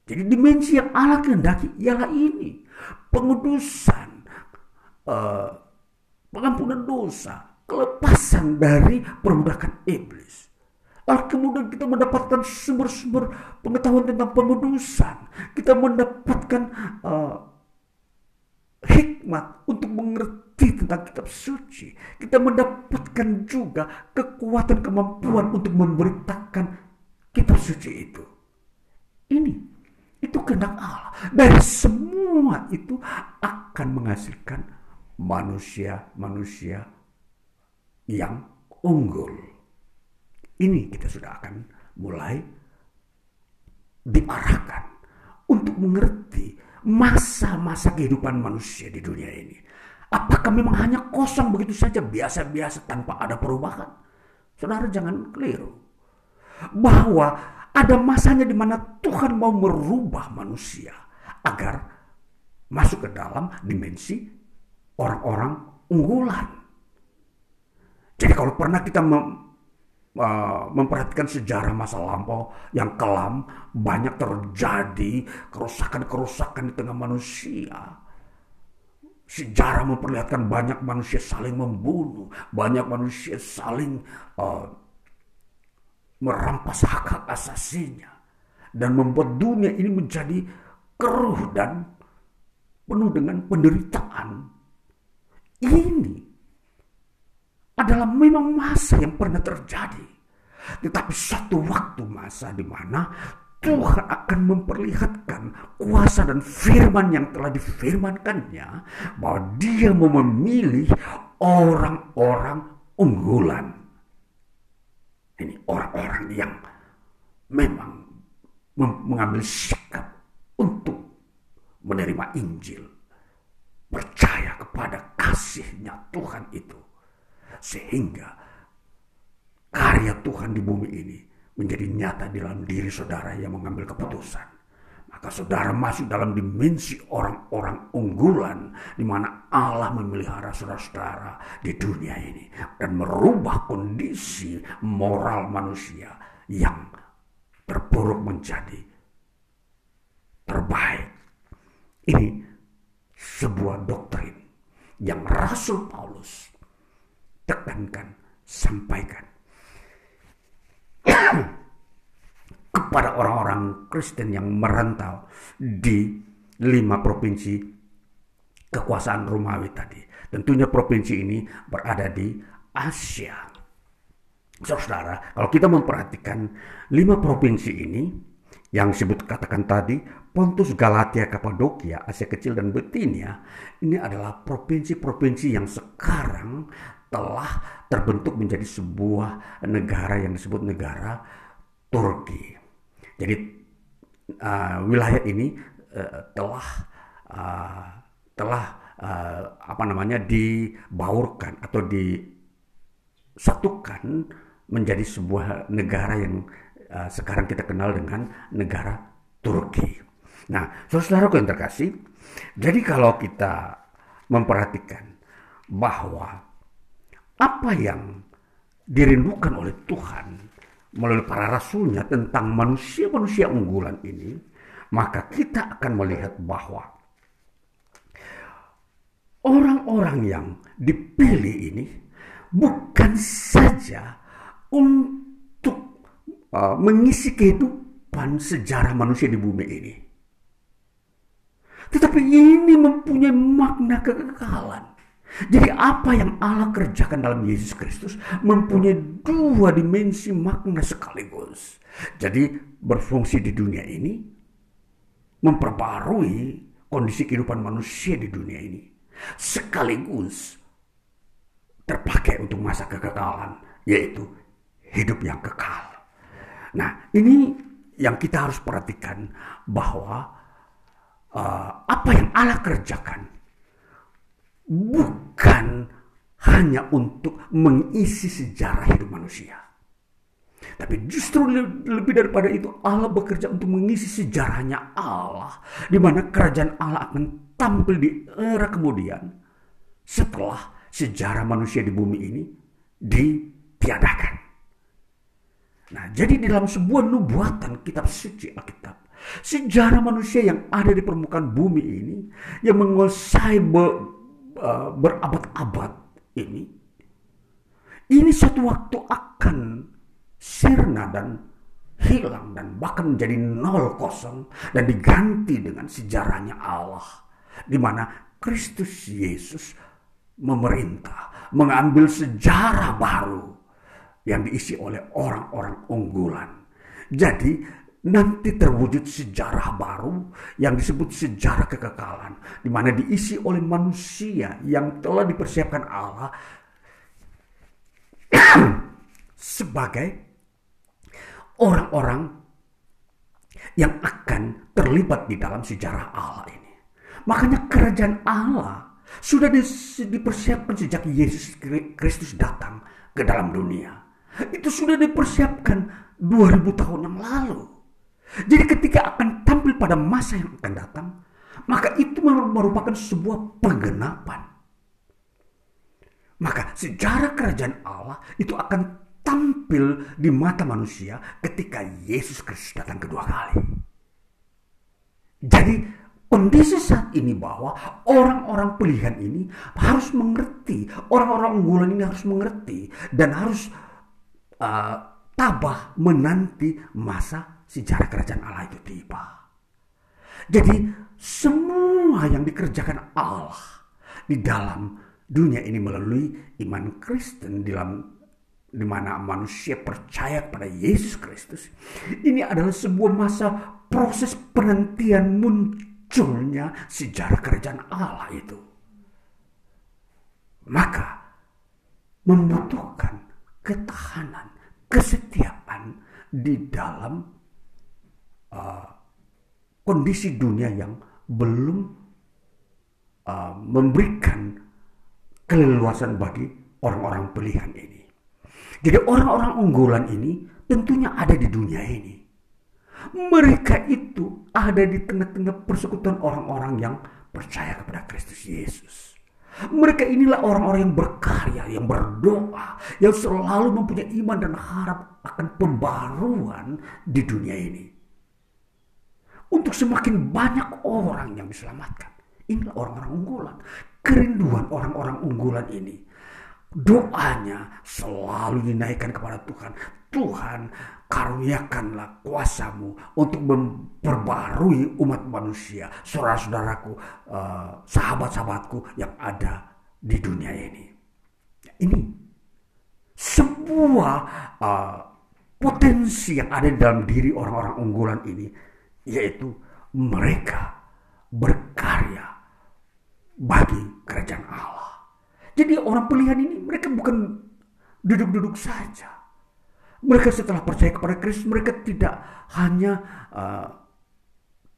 Jadi dimensi yang Allah kehendaki ialah ini. Pengudusan, uh, pengampunan dosa, kelepasan dari perbudakan iblis. Lalu kemudian kita mendapatkan sumber-sumber pengetahuan tentang pengudusan. Kita mendapatkan uh, hikmat untuk mengerti tentang kitab suci. Kita mendapatkan juga kekuatan kemampuan untuk memberitakan kitab suci itu. Ini itu kehendak Allah. Dari semua itu akan menghasilkan manusia-manusia yang unggul. Ini kita sudah akan mulai diarahkan untuk mengerti masa-masa kehidupan manusia di dunia ini. Apakah memang hanya kosong begitu saja biasa-biasa tanpa ada perubahan? Saudara jangan keliru. Bahwa ada masanya di mana Tuhan mau merubah manusia agar masuk ke dalam dimensi orang-orang unggulan. Jadi kalau pernah kita Uh, memperhatikan sejarah masa lampau yang kelam, banyak terjadi kerusakan-kerusakan di tengah manusia. Sejarah memperlihatkan banyak manusia saling membunuh, banyak manusia saling uh, merampas hak-hak asasinya, dan membuat dunia ini menjadi keruh dan penuh dengan penderitaan. Ini adalah memang masa yang pernah terjadi. Tetapi satu waktu masa di mana Tuhan akan memperlihatkan kuasa dan firman yang telah difirmankannya bahwa dia mau memilih orang-orang unggulan. Ini orang-orang yang memang mengambil sikap untuk menerima Injil. Percaya kepada kasihnya Tuhan itu sehingga karya Tuhan di bumi ini menjadi nyata di dalam diri saudara yang mengambil keputusan. Maka saudara masuk dalam dimensi orang-orang unggulan di mana Allah memelihara saudara-saudara di dunia ini dan merubah kondisi moral manusia yang terburuk menjadi terbaik. Ini sebuah doktrin yang Rasul Paulus tekankan, sampaikan *coughs* kepada orang-orang Kristen yang merantau di lima provinsi kekuasaan Romawi tadi. Tentunya provinsi ini berada di Asia. Saudara, kalau kita memperhatikan lima provinsi ini, yang disebut katakan tadi, Pontus, Galatia, Kapadokia, Asia Kecil, dan Betinia, ini adalah provinsi-provinsi yang sekarang telah terbentuk menjadi sebuah negara yang disebut negara Turki. Jadi uh, wilayah ini uh, telah uh, telah uh, apa namanya dibaurkan atau disatukan menjadi sebuah negara yang uh, sekarang kita kenal dengan negara Turki. Nah, saudara-saudaraku yang terkasih, jadi kalau kita memperhatikan bahwa apa yang dirindukan oleh Tuhan melalui para rasulnya tentang manusia-manusia unggulan ini, maka kita akan melihat bahwa orang-orang yang dipilih ini bukan saja untuk uh, mengisi kehidupan sejarah manusia di bumi ini. Tetapi ini mempunyai makna kekekalan. Jadi apa yang Allah kerjakan dalam Yesus Kristus mempunyai dua dimensi makna sekaligus. Jadi berfungsi di dunia ini, memperbarui kondisi kehidupan manusia di dunia ini. Sekaligus terpakai untuk masa kekekalan, yaitu hidup yang kekal. Nah ini yang kita harus perhatikan bahwa uh, apa yang Allah kerjakan bukan hanya untuk mengisi sejarah hidup manusia. Tapi justru lebih daripada itu Allah bekerja untuk mengisi sejarahnya Allah. Di mana kerajaan Allah akan tampil di era kemudian setelah sejarah manusia di bumi ini ditiadakan. Nah, jadi di dalam sebuah nubuatan kitab suci Alkitab, sejarah manusia yang ada di permukaan bumi ini yang menguasai uh, berabad-abad ini, ini suatu waktu akan sirna dan hilang dan bahkan menjadi nol kosong dan diganti dengan sejarahnya Allah di mana Kristus Yesus memerintah mengambil sejarah baru yang diisi oleh orang-orang unggulan. Jadi nanti terwujud sejarah baru yang disebut sejarah kekekalan di mana diisi oleh manusia yang telah dipersiapkan Allah *clears throat* sebagai orang-orang yang akan terlibat di dalam sejarah Allah ini. Makanya kerajaan Allah sudah dipersiapkan sejak Yesus Kristus datang ke dalam dunia. Itu sudah dipersiapkan 2000 tahun yang lalu. Jadi ketika akan tampil pada masa yang akan datang, maka itu merupakan sebuah penggenapan. Maka sejarah kerajaan Allah itu akan tampil di mata manusia ketika Yesus Kristus datang kedua kali. Jadi kondisi saat ini bahwa orang-orang pilihan ini harus mengerti, orang-orang unggulan ini harus mengerti dan harus uh, tabah menanti masa sejarah kerajaan Allah itu tiba. Jadi semua yang dikerjakan Allah di dalam dunia ini melalui iman Kristen di dalam di mana manusia percaya pada Yesus Kristus ini adalah sebuah masa proses penantian munculnya sejarah kerajaan Allah itu maka membutuhkan ketahanan kesetiaan di dalam uh, kondisi dunia yang belum uh, memberikan keleluasan bagi orang-orang pilihan ini. Jadi orang-orang unggulan ini tentunya ada di dunia ini. Mereka itu ada di tengah-tengah persekutuan orang-orang yang percaya kepada Kristus Yesus. Mereka inilah orang-orang yang berkarya, yang berdoa, yang selalu mempunyai iman dan harap akan pembaruan di dunia ini untuk semakin banyak orang yang diselamatkan. Inilah orang-orang unggulan. Kerinduan orang-orang unggulan ini. Doanya selalu dinaikkan kepada Tuhan. Tuhan karuniakanlah kuasamu untuk memperbarui umat manusia. Saudara-saudaraku, uh, sahabat-sahabatku yang ada di dunia ini. Ini sebuah uh, potensi yang ada dalam diri orang-orang unggulan ini, yaitu mereka berkarya bagi kerajaan Allah. Jadi orang pilihan ini mereka bukan duduk-duduk saja. Mereka setelah percaya kepada Kristus, mereka tidak hanya uh,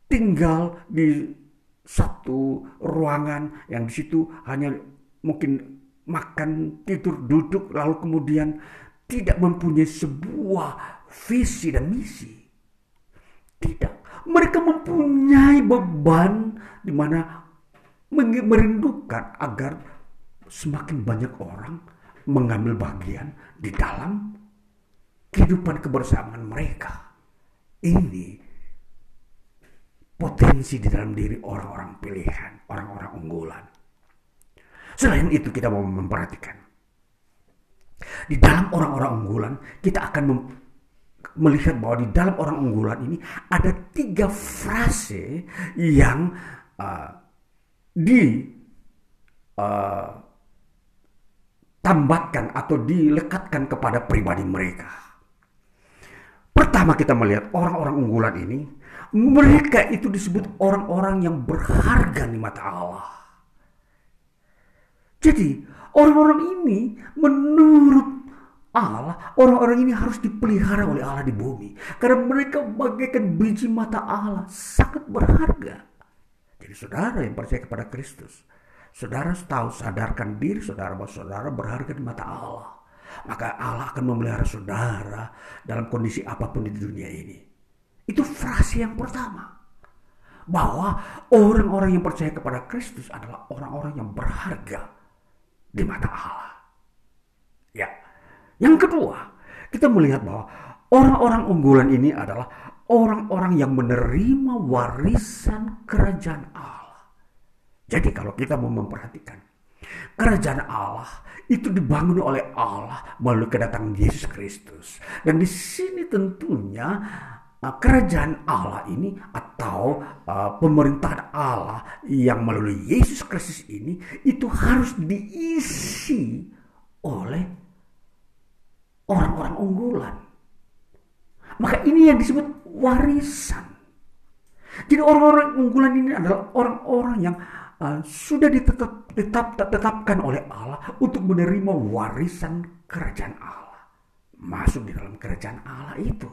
tinggal di satu ruangan yang di situ hanya mungkin makan, tidur, duduk, lalu kemudian tidak mempunyai sebuah visi dan misi. Tidak. Mereka mempunyai beban di mana merindukan agar semakin banyak orang mengambil bagian di dalam kehidupan kebersamaan mereka. Ini potensi di dalam diri orang-orang pilihan, orang-orang unggulan. Selain itu kita mau memperhatikan. Di dalam orang-orang unggulan kita akan melihat bahwa di dalam orang unggulan ini ada tiga frase yang uh, di uh, tambatkan atau dilekatkan kepada pribadi mereka. Pertama kita melihat orang-orang unggulan ini, mereka itu disebut orang-orang yang berharga di mata Allah. Jadi orang-orang ini menurut Allah, orang-orang ini harus dipelihara oleh Allah di bumi. Karena mereka bagaikan biji mata Allah, sangat berharga. Jadi saudara yang percaya kepada Kristus, Saudara tahu sadarkan diri saudara bahwa saudara berharga di mata Allah. Maka Allah akan memelihara saudara dalam kondisi apa pun di dunia ini. Itu frase yang pertama. Bahwa orang-orang yang percaya kepada Kristus adalah orang-orang yang berharga di mata Allah. Ya. Yang kedua, kita melihat bahwa orang-orang unggulan ini adalah orang-orang yang menerima warisan kerajaan Allah. Jadi kalau kita mau memperhatikan kerajaan Allah itu dibangun oleh Allah melalui kedatangan Yesus Kristus. Dan di sini tentunya uh, kerajaan Allah ini atau uh, pemerintahan Allah yang melalui Yesus Kristus ini itu harus diisi oleh orang-orang unggulan. Maka ini yang disebut warisan. Jadi orang-orang unggulan ini adalah orang-orang yang uh, sudah ditetap, tetap, ditetapkan oleh Allah untuk menerima warisan kerajaan Allah. Masuk di dalam kerajaan Allah itu.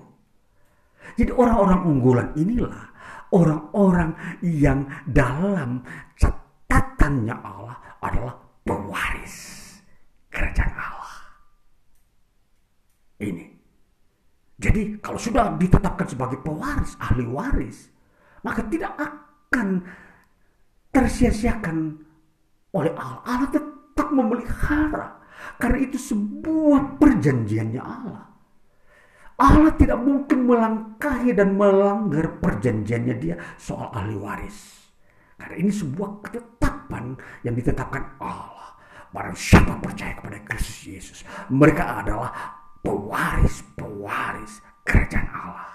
Jadi orang-orang unggulan inilah orang-orang yang dalam catatannya Allah adalah pewaris kerajaan Allah. Ini. Jadi kalau sudah ditetapkan sebagai pewaris, ahli waris, maka tidak akan tersia-siakan oleh Allah. Allah tetap memelihara. Karena itu sebuah perjanjiannya Allah. Allah tidak mungkin melangkahi dan melanggar perjanjiannya dia soal ahli waris. Karena ini sebuah ketetapan yang ditetapkan Allah. Barang siapa percaya kepada Kristus Yesus. Mereka adalah pewaris-pewaris kerajaan Allah.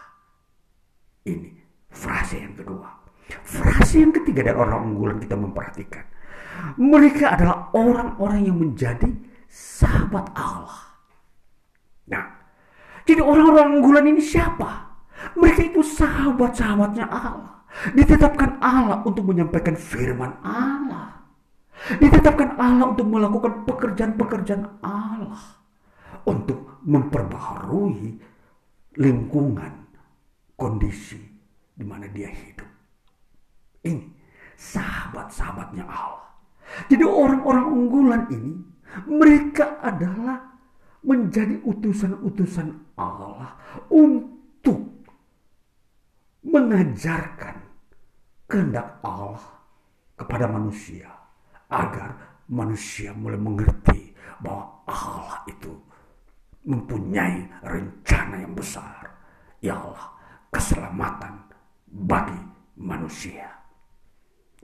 Ini frase yang kedua. Frase yang ketiga dari orang unggulan kita memperhatikan. Mereka adalah orang-orang yang menjadi sahabat Allah. Nah, jadi orang-orang unggulan ini siapa? Mereka itu sahabat-sahabatnya Allah. Ditetapkan Allah untuk menyampaikan firman Allah. Ditetapkan Allah untuk melakukan pekerjaan-pekerjaan Allah. Untuk memperbaharui lingkungan, kondisi di mana dia hidup. Ini sahabat-sahabatnya Allah. Jadi orang-orang unggulan ini mereka adalah menjadi utusan-utusan Allah untuk mengajarkan kehendak Allah kepada manusia agar manusia mulai mengerti bahwa Allah itu mempunyai rencana yang besar. Ya Allah, keselamatan bagi manusia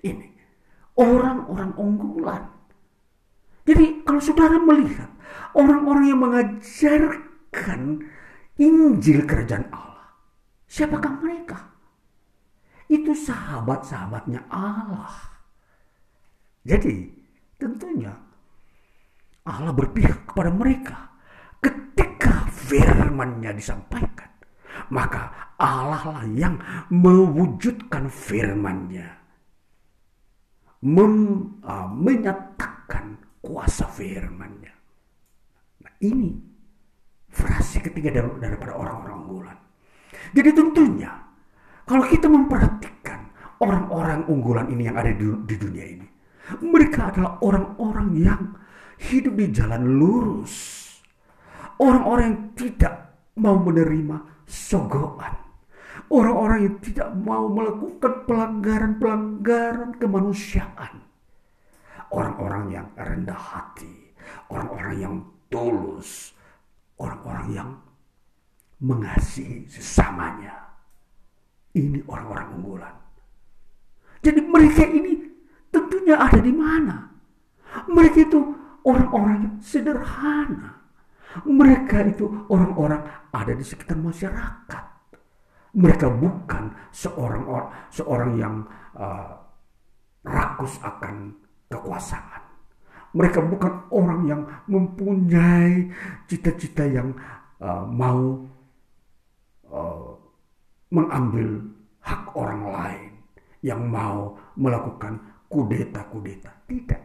ini orang-orang unggulan. Jadi kalau saudara melihat orang-orang yang mengajarkan Injil kerajaan Allah, siapakah mereka? Itu sahabat-sahabatnya Allah. Jadi tentunya Allah berpihak kepada mereka firman-Nya disampaikan, maka Allah lah yang mewujudkan firman-Nya. Mem, uh, menyatakan kuasa firman-Nya. Nah, ini frase ketiga daripada orang-orang unggulan. Jadi tentunya kalau kita memperhatikan orang-orang unggulan ini yang ada di, di dunia ini, mereka adalah orang-orang yang hidup di jalan lurus. Orang-orang yang tidak mau menerima sogokan. Orang-orang yang tidak mau melakukan pelanggaran-pelanggaran kemanusiaan. Orang-orang yang rendah hati. Orang-orang yang tulus. Orang-orang yang mengasihi sesamanya. Ini orang-orang unggulan. Jadi mereka ini tentunya ada di mana? Mereka itu orang-orang sederhana. Mereka itu orang-orang ada di sekitar masyarakat. Mereka bukan seorang seorang yang uh, rakus akan kekuasaan. Mereka bukan orang yang mempunyai cita-cita yang uh, mau uh, mengambil hak orang lain, yang mau melakukan kudeta-kudeta. Tidak.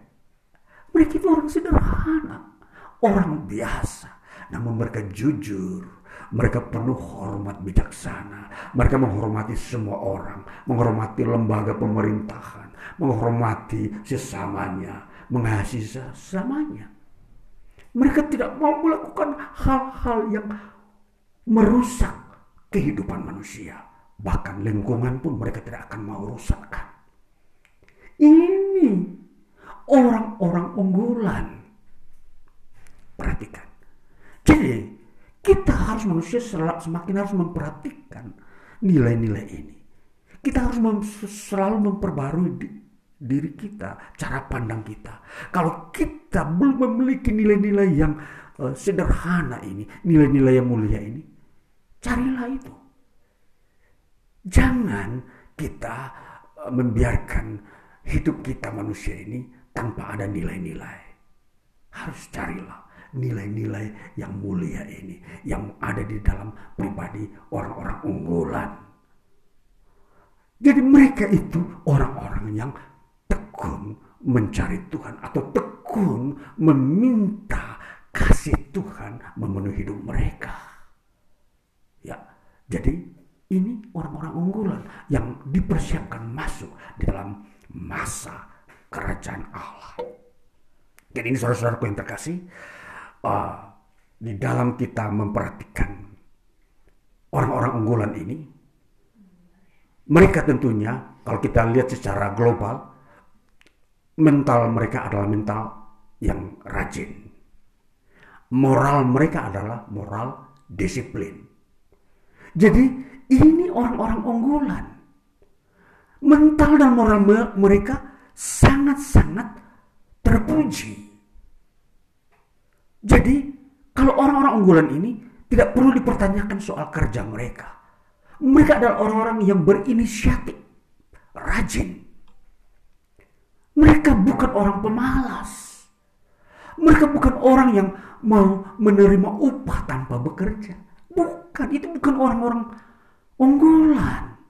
Mereka itu orang sederhana, orang biasa. Namun mereka jujur, mereka penuh hormat bijaksana. Mereka menghormati semua orang, menghormati lembaga pemerintahan, menghormati sesamanya, mengasihi sesamanya. Mereka tidak mau melakukan hal-hal yang merusak kehidupan manusia. Bahkan lingkungan pun mereka tidak akan mau rusakkan. Ini orang-orang unggulan. Perhatikan. Jadi kita harus manusia semakin harus memperhatikan nilai-nilai ini. Kita harus mem selalu memperbarui di, diri kita, cara pandang kita. Kalau kita belum memiliki nilai-nilai yang uh, sederhana ini, nilai-nilai yang mulia ini, carilah itu. Jangan kita uh, membiarkan hidup kita manusia ini tanpa ada nilai-nilai. Harus carilah nilai-nilai yang mulia ini yang ada di dalam pribadi orang-orang unggulan. Jadi mereka itu orang-orang yang tekun mencari Tuhan atau tekun meminta kasih Tuhan memenuhi hidup mereka. Ya, jadi ini orang-orang unggulan yang dipersiapkan masuk di dalam masa kerajaan Allah. Jadi ini saudara-saudaraku yang terkasih, uh, di dalam kita memperhatikan orang-orang unggulan ini, mereka tentunya kalau kita lihat secara global, mental mereka adalah mental yang rajin. Moral mereka adalah moral disiplin. Jadi ini orang-orang unggulan. Mental dan moral mereka sangat-sangat terpuji. Jadi, kalau orang-orang unggulan ini tidak perlu dipertanyakan soal kerja mereka. Mereka adalah orang-orang yang berinisiatif, rajin. Mereka bukan orang pemalas. Mereka bukan orang yang mau menerima upah tanpa bekerja. Bukan, itu bukan orang-orang unggulan.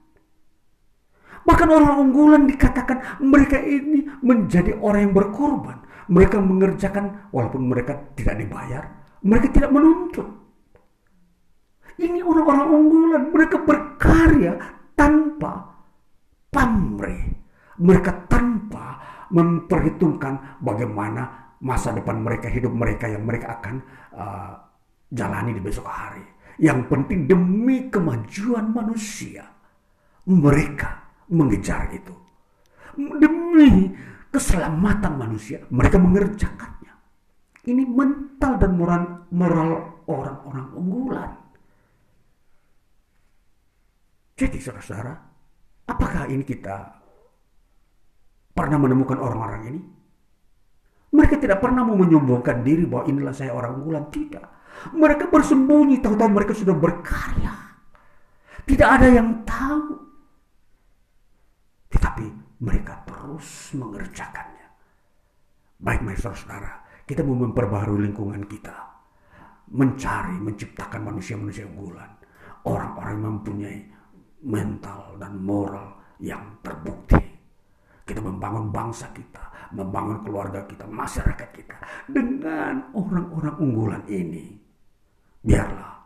Bahkan orang unggulan dikatakan mereka ini menjadi orang yang berkorban. Mereka mengerjakan walaupun mereka tidak dibayar, mereka tidak menuntut. Ini orang-orang unggulan, mereka berkarya tanpa pamrih. Mereka tanpa memperhitungkan bagaimana masa depan mereka, hidup mereka yang mereka akan uh, jalani di besok hari. Yang penting demi kemajuan manusia, mereka mengejar itu. Demi keselamatan manusia, mereka mengerjakannya. Ini mental dan moral, moral orang-orang unggulan. Jadi saudara-saudara, apakah ini kita pernah menemukan orang-orang ini? Mereka tidak pernah mau menyombongkan diri bahwa inilah saya orang unggulan. Tidak. Mereka bersembunyi, tahu-tahu mereka sudah berkarya. Tidak ada yang tahu. Tetapi mereka terus mengerjakannya. Baik, baik saudara, kita mau memperbaharui lingkungan kita. mencari, menciptakan manusia-manusia unggulan. Orang-orang yang mempunyai mental dan moral yang terbukti. Kita membangun bangsa kita, membangun keluarga kita, masyarakat kita dengan orang-orang unggulan ini. Biarlah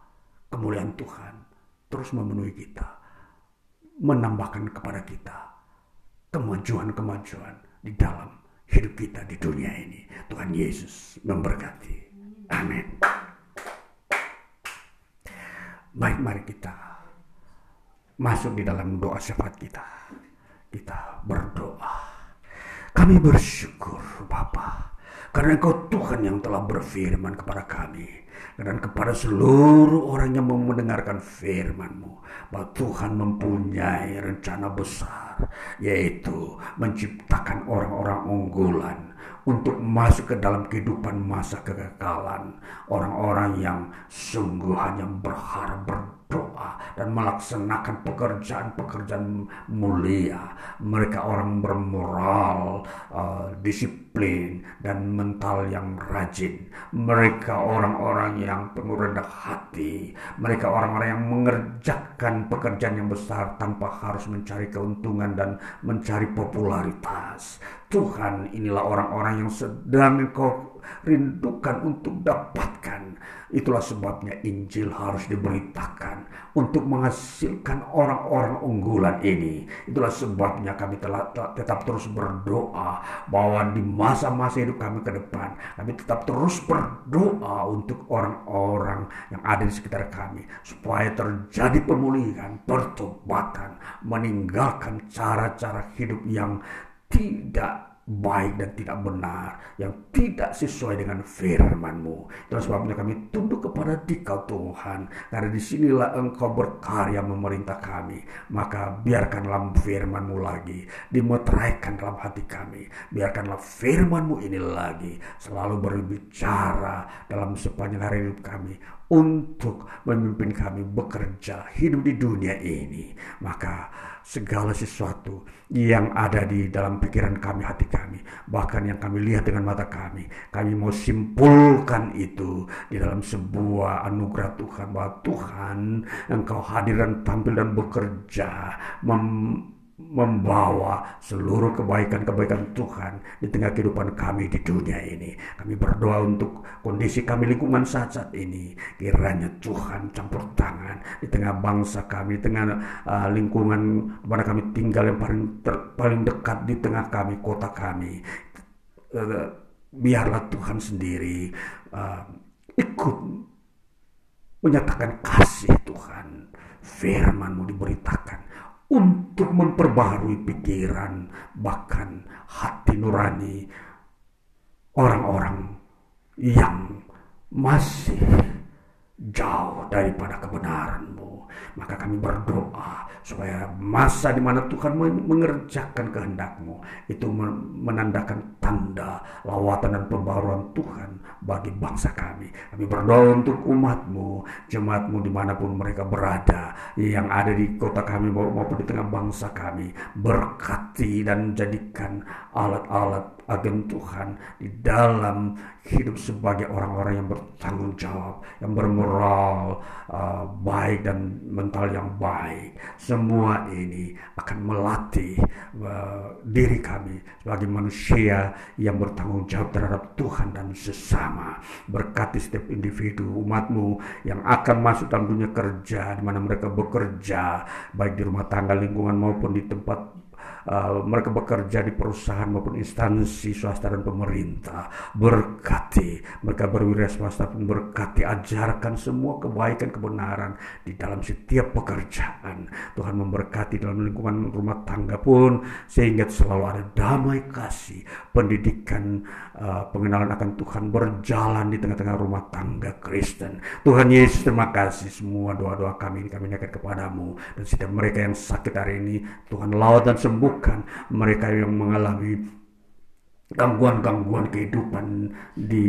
kemuliaan Tuhan terus memenuhi kita, menambahkan kepada kita kemajuan-kemajuan di dalam hidup kita di dunia ini. Tuhan Yesus memberkati. Amin. Baik, mari kita masuk di dalam doa syafaat kita. Kita berdoa. Kami bersyukur Bapa karena Engkau Tuhan yang telah berfirman kepada kami dan kepada seluruh orang yang mau mendengarkan firman-Mu. Bahwa Tuhan mempunyai rencana besar yaitu menciptakan orang-orang unggulan untuk masuk ke dalam kehidupan masa kekekalan. Orang-orang yang sungguh hanya berharap berdoa dan melaksanakan pekerjaan-pekerjaan mulia. Mereka orang bermoral uh, disiplin dan mental yang rajin. Mereka orang-orang yang penuh rendah hati. Mereka orang-orang yang mengerjakan pekerjaan yang besar tanpa harus mencari keuntungan dan mencari popularitas. Tuhan inilah orang-orang yang sedang engkau rindukan untuk dapatkan. Itulah sebabnya Injil harus diberitakan untuk menghasilkan orang-orang unggulan ini. Itulah sebabnya kami telah tetap terus berdoa bahwa di masa-masa hidup kami ke depan, kami tetap terus berdoa untuk orang-orang yang ada di sekitar kami supaya terjadi pemulihan, pertobatan, meninggalkan cara-cara hidup yang tidak baik dan tidak benar, yang tidak sesuai dengan firman-Mu. Dan sebabnya kami tunduk kepada Dikau Tuhan, karena di sinilah Engkau berkarya memerintah kami. Maka biarkanlah firman-Mu lagi dimeteraikan dalam hati kami. Biarkanlah firman-Mu ini lagi selalu berbicara dalam sepanjang hari hidup kami untuk memimpin kami bekerja hidup di dunia ini. Maka segala sesuatu yang ada di dalam pikiran kami hati kami bahkan yang kami lihat dengan mata kami kami mau simpulkan itu di dalam sebuah anugerah Tuhan. Bahwa Tuhan engkau hadir dan tampil dan bekerja membawa seluruh kebaikan-kebaikan Tuhan di tengah kehidupan kami di dunia ini. Kami berdoa untuk kondisi kami lingkungan saat-saat ini. Kiranya Tuhan campur tangan di tengah bangsa kami, di tengah uh, lingkungan mana kami tinggal yang paling ter, paling dekat di tengah kami, kota kami. Uh, biarlah Tuhan sendiri uh, ikut menyatakan kasih Tuhan. Firman-Mu diberitakan untuk memperbaharui pikiran bahkan hati nurani orang-orang yang masih jauh daripada kebenaranmu maka kami berdoa supaya masa di mana Tuhan mengerjakan kehendakmu itu menandakan tanda lawatan dan pembaruan Tuhan bagi bangsa kami. Kami berdoa untuk umatmu, jemaatmu di mana pun mereka berada, yang ada di kota kami maupun di tengah bangsa kami. Berkati dan jadikan alat-alat agen Tuhan di dalam hidup sebagai orang-orang yang bertanggung jawab, yang bermoral uh, baik dan mental yang baik. Semua ini akan melatih uh, diri kami sebagai manusia yang bertanggung jawab terhadap Tuhan dan sesama. Berkati setiap individu umatmu yang akan masuk dalam dunia kerja, di mana mereka bekerja, baik di rumah tangga, lingkungan maupun di tempat uh, mereka bekerja di perusahaan maupun instansi swasta dan pemerintah. Berkati mereka berwira swasta pun berkati ajarkan semua kebaikan kebenaran di dalam setiap pekerjaan. Tuhan memberkati dalam lingkungan rumah tangga pun sehingga selalu ada damai kasih, pendidikan, uh, pengenalan akan Tuhan berjalan di tengah-tengah rumah tangga Kristen. Tuhan Yesus terima kasih semua doa-doa kami ini kami naikkan kepadamu dan setiap mereka yang sakit hari ini Tuhan lawan dan sembuh mereka yang mengalami gangguan-gangguan kehidupan di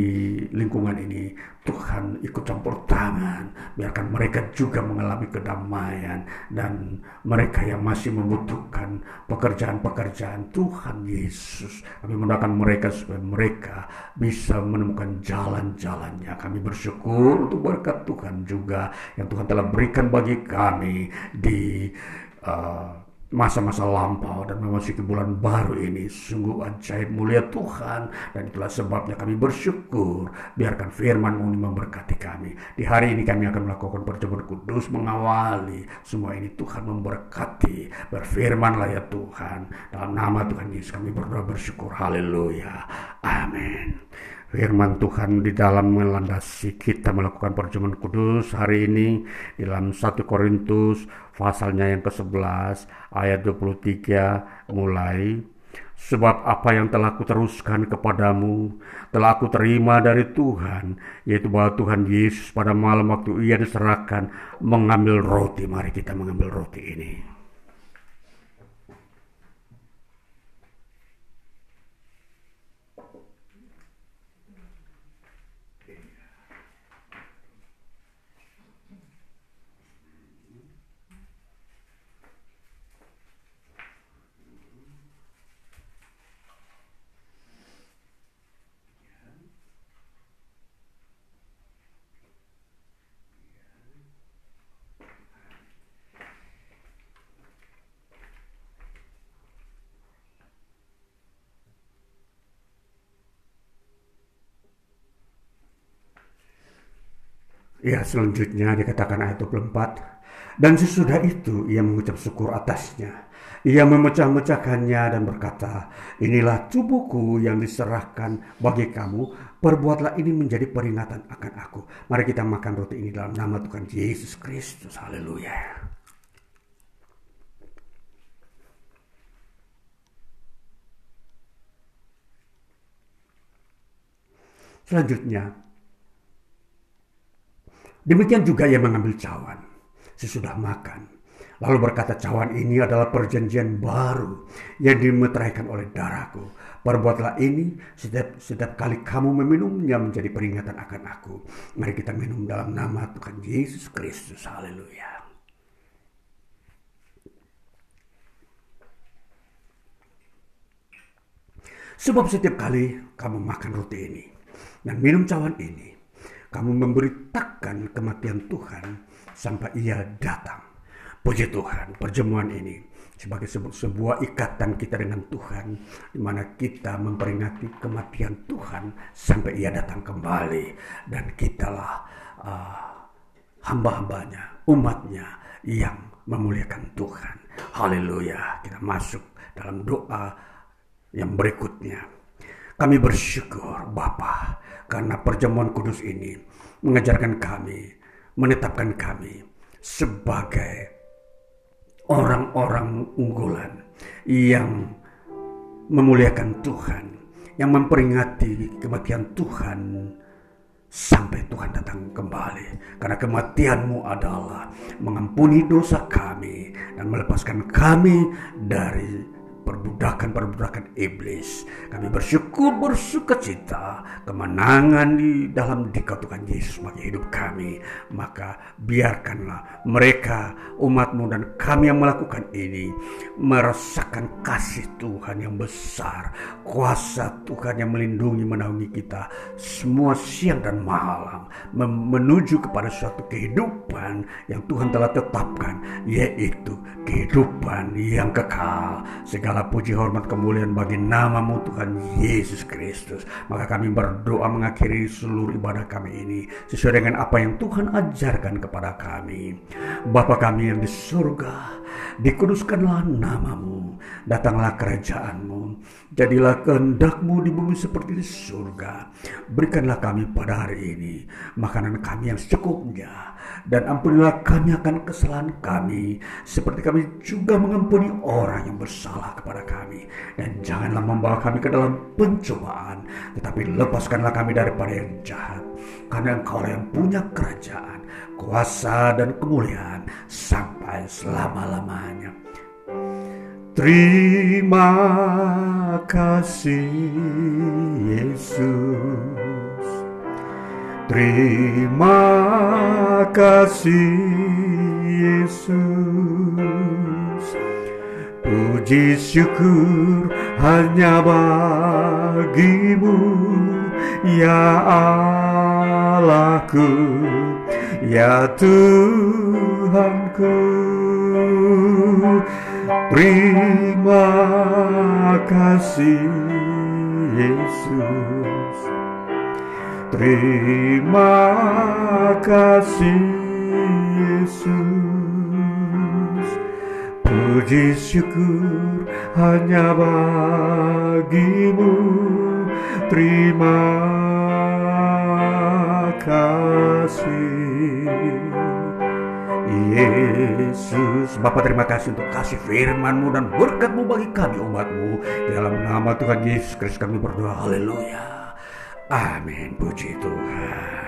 lingkungan ini Tuhan ikut campur tangan. Biarkan mereka juga mengalami kedamaian. Dan mereka yang masih membutuhkan pekerjaan-pekerjaan Tuhan Yesus kami mendoakan mereka supaya mereka bisa menemukan jalan-jalannya. Kami bersyukur untuk berkat Tuhan juga yang Tuhan telah berikan bagi kami di uh, masa-masa lampau dan memasuki bulan baru ini. Sungguh ajaib mulia Tuhan. Dan itulah sebabnya kami bersyukur. Biarkan firman ini memberkati kami. Di hari ini kami akan melakukan perjamuan kudus mengawali. Semua ini Tuhan memberkati. Berfirmanlah ya Tuhan. Dalam nama Tuhan Yesus kami berdoa bersyukur. Haleluya. Amin. Firman Tuhan di dalam melandasi kita melakukan perjamuan kudus hari ini. Dalam 1 Korintus pasalnya yang ke-11 ayat 23 mulai Sebab apa yang telah kuteruskan kepadamu telah aku terima dari Tuhan, yaitu bahwa Tuhan Yesus pada malam waktu ia diserahkan mengambil roti. Mari kita mengambil roti ini. Ya selanjutnya dikatakan ayat 24 Dan sesudah itu ia mengucap syukur atasnya. Ia memecah-mecahkannya dan berkata Inilah tubuhku yang diserahkan bagi kamu. Perbuatlah ini menjadi peringatan akan aku. Mari kita makan roti ini dalam nama Tuhan Yesus Kristus. Haleluya. Selanjutnya Demikian juga ia mengambil cawan sesudah makan. Lalu berkata cawan ini adalah perjanjian baru yang dimeteraikan oleh darahku. Perbuatlah ini setiap, setiap kali kamu meminumnya menjadi peringatan akan aku. Mari kita minum dalam nama Tuhan Yesus Kristus. Haleluya. Sebab setiap kali kamu makan roti ini dan minum cawan ini, kamu memberitakan kematian Tuhan sampai ia datang. Puji Tuhan, perjamuan ini sebagai sebuah, ikatan kita dengan Tuhan di mana kita memperingati kematian Tuhan sampai ia datang kembali dan kitalah uh, hamba-hambanya, umatnya yang memuliakan Tuhan. Haleluya. Kita masuk dalam doa yang berikutnya. Kami bersyukur Bapa karena perjamuan kudus ini mengajarkan kami, menetapkan kami sebagai orang-orang unggulan yang memuliakan Tuhan, yang memperingati kematian Tuhan sampai Tuhan datang kembali. Karena kematianmu adalah mengampuni dosa kami dan melepaskan kami dari perbudakan-perbudakan iblis. Kami bersyukur bersuka cita kemenangan di dalam dikau Tuhan Yesus bagi hidup kami. Maka biarkanlah mereka umatmu dan kami yang melakukan ini merasakan kasih Tuhan yang besar. Kuasa Tuhan yang melindungi menaungi kita semua siang dan malam. Menuju kepada suatu kehidupan yang Tuhan telah tetapkan. Yaitu kehidupan yang kekal. Segala Segala puji hormat kemuliaan bagi namamu Tuhan Yesus Kristus. Maka kami berdoa mengakhiri seluruh ibadah kami ini sesuai dengan apa yang Tuhan ajarkan kepada kami. Bapa kami yang di surga, dikuduskanlah namamu, datanglah kerajaanmu, jadilah kehendakmu di bumi seperti di surga. Berikanlah kami pada hari ini makanan kami yang secukupnya, dan ampunilah kami akan kesalahan kami seperti kami juga mengampuni orang yang bersalah kepada kami. Dan janganlah membawa kami ke dalam pencobaan tetapi lepaskanlah kami daripada yang jahat. Karena engkau yang punya kerajaan kuasa dan kemuliaan sampai selama-lamanya Terima kasih Yesus. Terima kasih Yesus. Puji syukur hanya bagimu Ya Allahku Ya Tuhanku Terima kasih Yesus. Terima kasih Yesus. Puji syukur hanya bagimu. Terima kasih Yesus. Bapak terima kasih untuk kasih firmanmu dan berkatmu bagi kami umatmu. Dalam nama Tuhan Yesus Kristus kami berdoa. Haleluya. Amin. Puji Tuhan